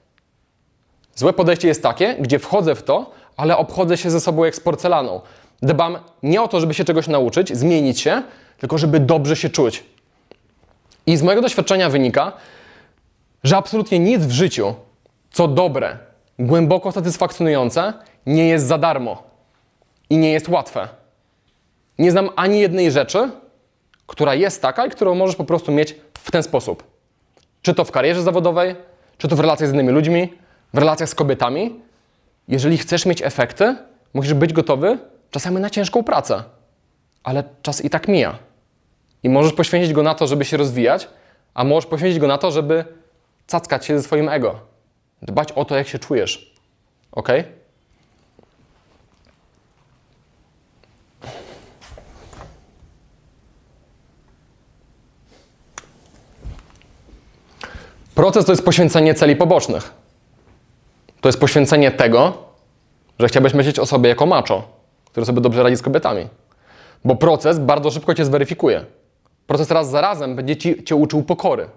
Złe podejście jest takie, gdzie wchodzę w to, ale obchodzę się ze sobą jak z porcelaną. Dbam nie o to, żeby się czegoś nauczyć, zmienić się, tylko żeby dobrze się czuć. I z mojego doświadczenia wynika, że absolutnie nic w życiu, co dobre, głęboko satysfakcjonujące, nie jest za darmo i nie jest łatwe. Nie znam ani jednej rzeczy, która jest taka i którą możesz po prostu mieć w ten sposób. Czy to w karierze zawodowej, czy to w relacjach z innymi ludźmi, w relacjach z kobietami. Jeżeli chcesz mieć efekty, musisz być gotowy czasami na ciężką pracę, ale czas i tak mija. I możesz poświęcić go na to, żeby się rozwijać, a możesz poświęcić go na to, żeby cackać się ze swoim ego. Dbać o to, jak się czujesz. Ok? Proces to jest poświęcenie celi pobocznych. To jest poświęcenie tego, że chciałbyś myśleć o sobie jako macho, który sobie dobrze radzi z kobietami. Bo proces bardzo szybko cię zweryfikuje. Proces raz za razem będzie ci, cię uczył pokory.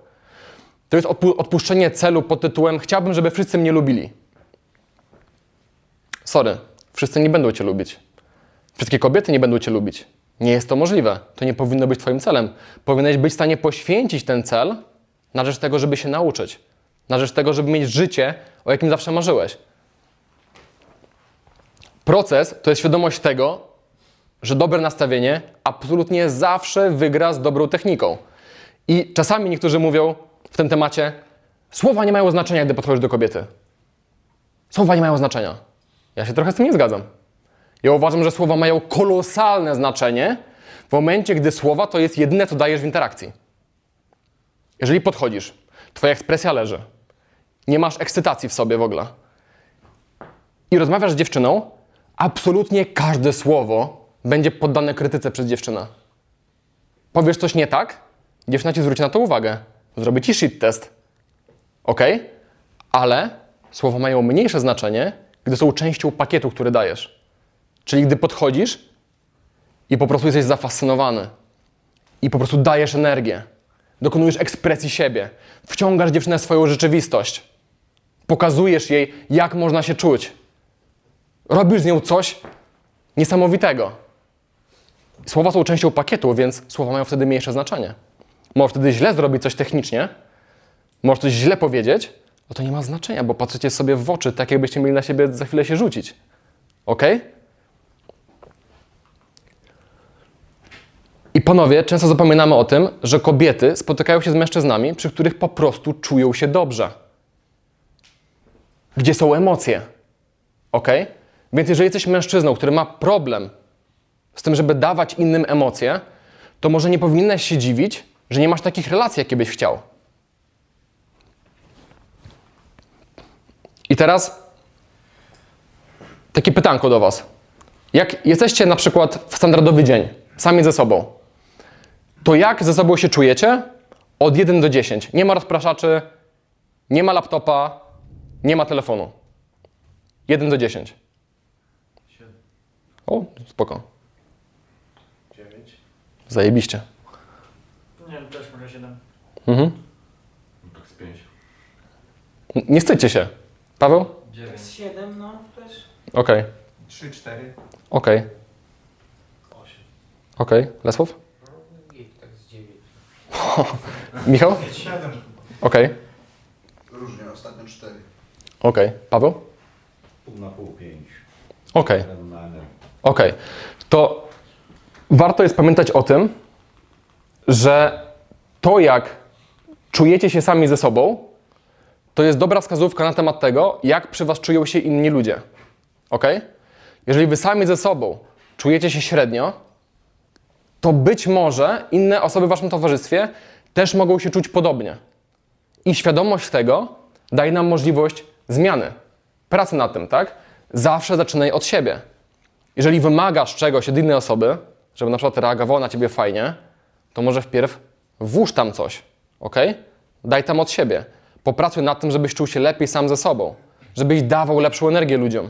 To jest odpuszczenie celu pod tytułem chciałbym, żeby wszyscy mnie lubili. Sorry, wszyscy nie będą cię lubić. Wszystkie kobiety nie będą cię lubić. Nie jest to możliwe. To nie powinno być twoim celem. Powinieneś być w stanie poświęcić ten cel na rzecz tego, żeby się nauczyć. Na rzecz tego, żeby mieć życie, o jakim zawsze marzyłeś. Proces to jest świadomość tego, że dobre nastawienie absolutnie zawsze wygra z dobrą techniką. I czasami niektórzy mówią w tym temacie, słowa nie mają znaczenia, gdy podchodzisz do kobiety. Słowa nie mają znaczenia. Ja się trochę z tym nie zgadzam. Ja uważam, że słowa mają kolosalne znaczenie w momencie, gdy słowa to jest jedyne, co dajesz w interakcji. Jeżeli podchodzisz, twoja ekspresja leży, nie masz ekscytacji w sobie w ogóle i rozmawiasz z dziewczyną, absolutnie każde słowo będzie poddane krytyce przez dziewczynę. Powiesz coś nie tak, dziewczyna ci zwróci na to uwagę. Zrobi ci shit test. Ok? Ale słowa mają mniejsze znaczenie, gdy są częścią pakietu, który dajesz. Czyli gdy podchodzisz i po prostu jesteś zafascynowany i po prostu dajesz energię, dokonujesz ekspresji siebie, wciągasz dziewczynę w swoją rzeczywistość, pokazujesz jej, jak można się czuć. Robisz z nią coś niesamowitego. Słowa są częścią pakietu, więc słowa mają wtedy mniejsze znaczenie. Możesz wtedy źle zrobić coś technicznie, możesz coś źle powiedzieć, no to nie ma znaczenia, bo patrzycie sobie w oczy, tak jakbyście mieli na siebie za chwilę się rzucić. Ok? I panowie, często zapominamy o tym, że kobiety spotykają się z mężczyznami, przy których po prostu czują się dobrze. Gdzie są emocje. Ok? Więc jeżeli jesteś mężczyzną, który ma problem z tym, żeby dawać innym emocje, to może nie powinieneś się dziwić, że nie masz takich relacji, jakie byś chciał. I teraz takie pytanko do Was. Jak jesteście na przykład w standardowy dzień, sami ze sobą, to jak ze sobą się czujecie od 1 do 10? Nie ma rozpraszaczy, nie ma laptopa, nie ma telefonu. 1 do 10. O, spoko. 9. Zajebiście. Nie wiem, też może 7. Mhm. No tak z 5. N- Nie wstydźcie się. Paweł? 9. Z 7, no też. Okej, 3, 4. okej, 8. okej. Lesław? Git, tak z 9. Michał? 7. Okej, Różnie, ostatnio cztery. okej. Paweł? Pół na pół, pięć. Okej. Na energię. Okej, to warto jest pamiętać o tym, że to jak czujecie się sami ze sobą, to jest dobra wskazówka na temat tego, jak przy was czują się inni ludzie. Ok? Jeżeli wy sami ze sobą czujecie się średnio, to być może inne osoby w waszym towarzystwie też mogą się czuć podobnie. I świadomość tego daje nam możliwość zmiany, pracy nad tym, tak? Zawsze zaczynaj od siebie. Jeżeli wymagasz czegoś od innej osoby, żeby na przykład reagowała na ciebie fajnie, to może wpierw włóż tam coś, ok? Daj tam od siebie. Popracuj nad tym, żebyś czuł się lepiej sam ze sobą, żebyś dawał lepszą energię ludziom.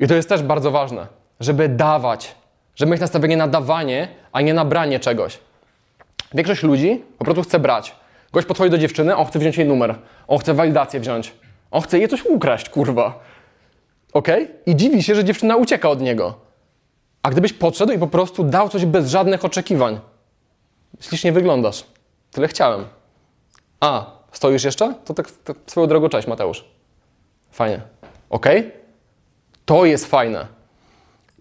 I to jest też bardzo ważne, żeby dawać, żeby mieć nastawienie na dawanie, a nie na branie czegoś. Większość ludzi po prostu chce brać. Gość podchodzi do dziewczyny, on chce wziąć jej numer, on chce walidację wziąć, on chce jej coś ukraść, kurwa. Ok? I dziwi się, że dziewczyna ucieka od niego. A gdybyś podszedł i po prostu dał coś bez żadnych oczekiwań. Ślicznie wyglądasz. Tyle chciałem. A, stoisz jeszcze? To tak, swoją drogą, cześć Mateusz. Fajnie. Ok? To jest fajne.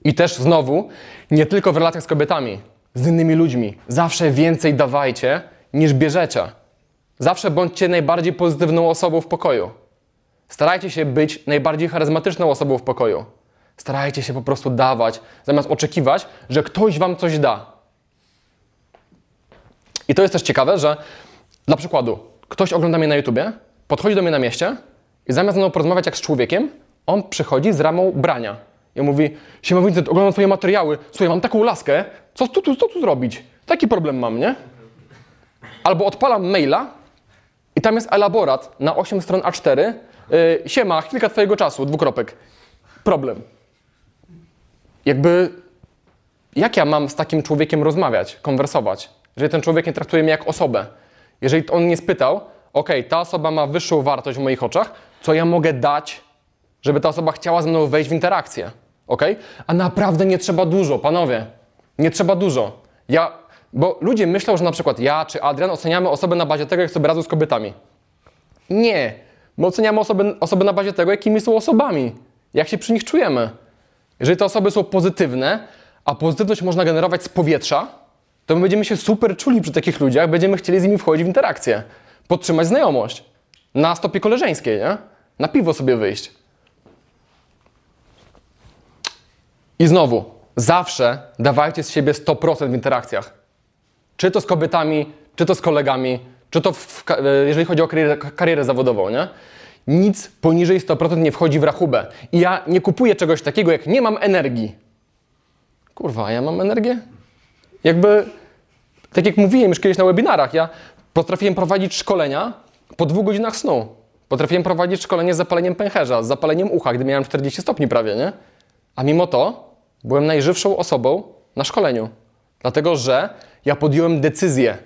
I też znowu, nie tylko w relacjach z kobietami, z innymi ludźmi. Zawsze więcej dawajcie niż bierzecie. Zawsze bądźcie najbardziej pozytywną osobą w pokoju. Starajcie się być najbardziej charyzmatyczną osobą w pokoju. Starajcie się po prostu dawać, zamiast oczekiwać, że ktoś wam coś da. I to jest też ciekawe, że dla przykładu, ktoś ogląda mnie na YouTubie, podchodzi do mnie na mieście i zamiast ze mną porozmawiać jak z człowiekiem, on przychodzi z ramą brania. I mówi, siema Vincent, oglądam twoje materiały, słuchaj, mam taką laskę, co tu, tu, co tu zrobić? Taki problem mam, nie? Albo odpalam maila i tam jest elaborat na 8 stron A4. Yy, siema, chwilka twojego czasu, dwukropek. Problem. Jakby, jak ja mam z takim człowiekiem rozmawiać, konwersować, jeżeli ten człowiek nie traktuje mnie jak osobę? Jeżeli on nie spytał, ok, ta osoba ma wyższą wartość w moich oczach, co ja mogę dać, żeby ta osoba chciała ze mną wejść w interakcję? Ok? A naprawdę nie trzeba dużo, panowie. Nie trzeba dużo. Ja, bo ludzie myślą, że na przykład ja czy Adrian oceniamy osobę na bazie tego, jak sobie radzą z kobietami. Nie. My oceniamy osoby, osoby na bazie tego, jakimi są osobami, jak się przy nich czujemy. Jeżeli te osoby są pozytywne, a pozytywność można generować z powietrza, to my będziemy się super czuli przy takich ludziach, będziemy chcieli z nimi wchodzić w interakcję, podtrzymać znajomość. Na stopie koleżeńskiej, nie? Na piwo sobie wyjść. I znowu, zawsze dawajcie z siebie 100% w interakcjach. Czy to z kobietami, czy to z kolegami, czy to w, e, jeżeli chodzi o karierę, karierę zawodową, nie? Nic poniżej 100% nie wchodzi w rachubę. I ja nie kupuję czegoś takiego, jak nie mam energii. Kurwa, ja mam energię? Jakby, tak jak mówiłem już kiedyś na webinarach, ja potrafiłem prowadzić szkolenia po dwóch godzinach snu. Potrafiłem prowadzić szkolenie z zapaleniem pęcherza, z zapaleniem ucha, gdy miałem 40 stopni prawie, nie? A mimo to byłem najżywszą osobą na szkoleniu. Dlatego, że ja podjąłem decyzję.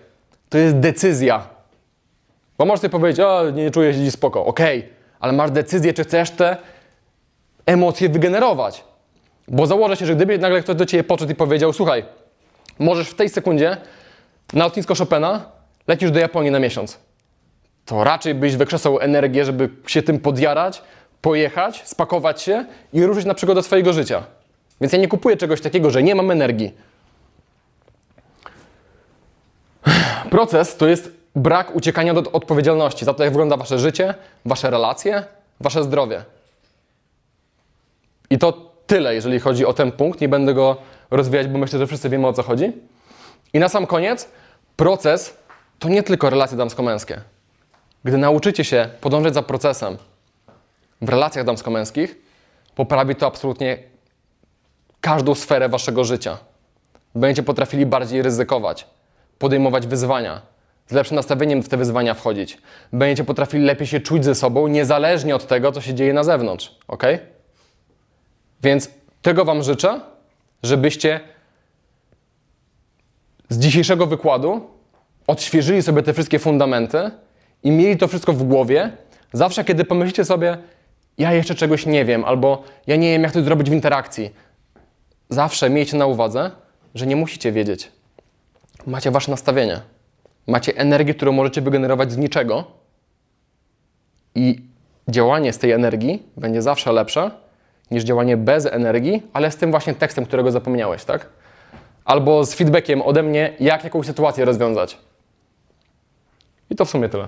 To jest decyzja. Bo możesz sobie powiedzieć, o, nie czuję się dziś spoko. Okej, ale masz decyzję, czy chcesz te emocje wygenerować. Bo założę się, że gdyby nagle ktoś do ciebie podszedł i powiedział, słuchaj, możesz w tej sekundzie na lotnisko Chopina lecisz do Japonii na miesiąc. To raczej byś wykrzesał energię, żeby się tym podjarać, pojechać, spakować się i ruszyć na przygodę swojego życia. Więc ja nie kupuję czegoś takiego, że nie mam energii. Proces to jest brak uciekania od odpowiedzialności za to, jak wygląda wasze życie, wasze relacje, wasze zdrowie. I to tyle, jeżeli chodzi o ten punkt. Nie będę go rozwijać, bo myślę, że wszyscy wiemy o co chodzi. I na sam koniec, proces to nie tylko relacje damsko-męskie. Gdy nauczycie się podążać za procesem w relacjach damsko-męskich, poprawi to absolutnie każdą sferę waszego życia. Będziecie potrafili bardziej ryzykować, podejmować wyzwania, z lepszym nastawieniem w te wyzwania wchodzić. Będziecie potrafili lepiej się czuć ze sobą, niezależnie od tego, co się dzieje na zewnątrz. Ok? Więc tego Wam życzę, żebyście z dzisiejszego wykładu odświeżyli sobie te wszystkie fundamenty i mieli to wszystko w głowie. Zawsze, kiedy pomyślicie sobie, ja jeszcze czegoś nie wiem, albo ja nie wiem, jak to zrobić w interakcji, zawsze miejcie na uwadze, że nie musicie wiedzieć. Macie wasze nastawienie. Macie energię, którą możecie wygenerować z niczego i działanie z tej energii będzie zawsze lepsze niż działanie bez energii, ale z tym właśnie tekstem, którego zapomniałeś, tak? Albo z feedbackiem ode mnie, jak jakąś sytuację rozwiązać. I to w sumie tyle.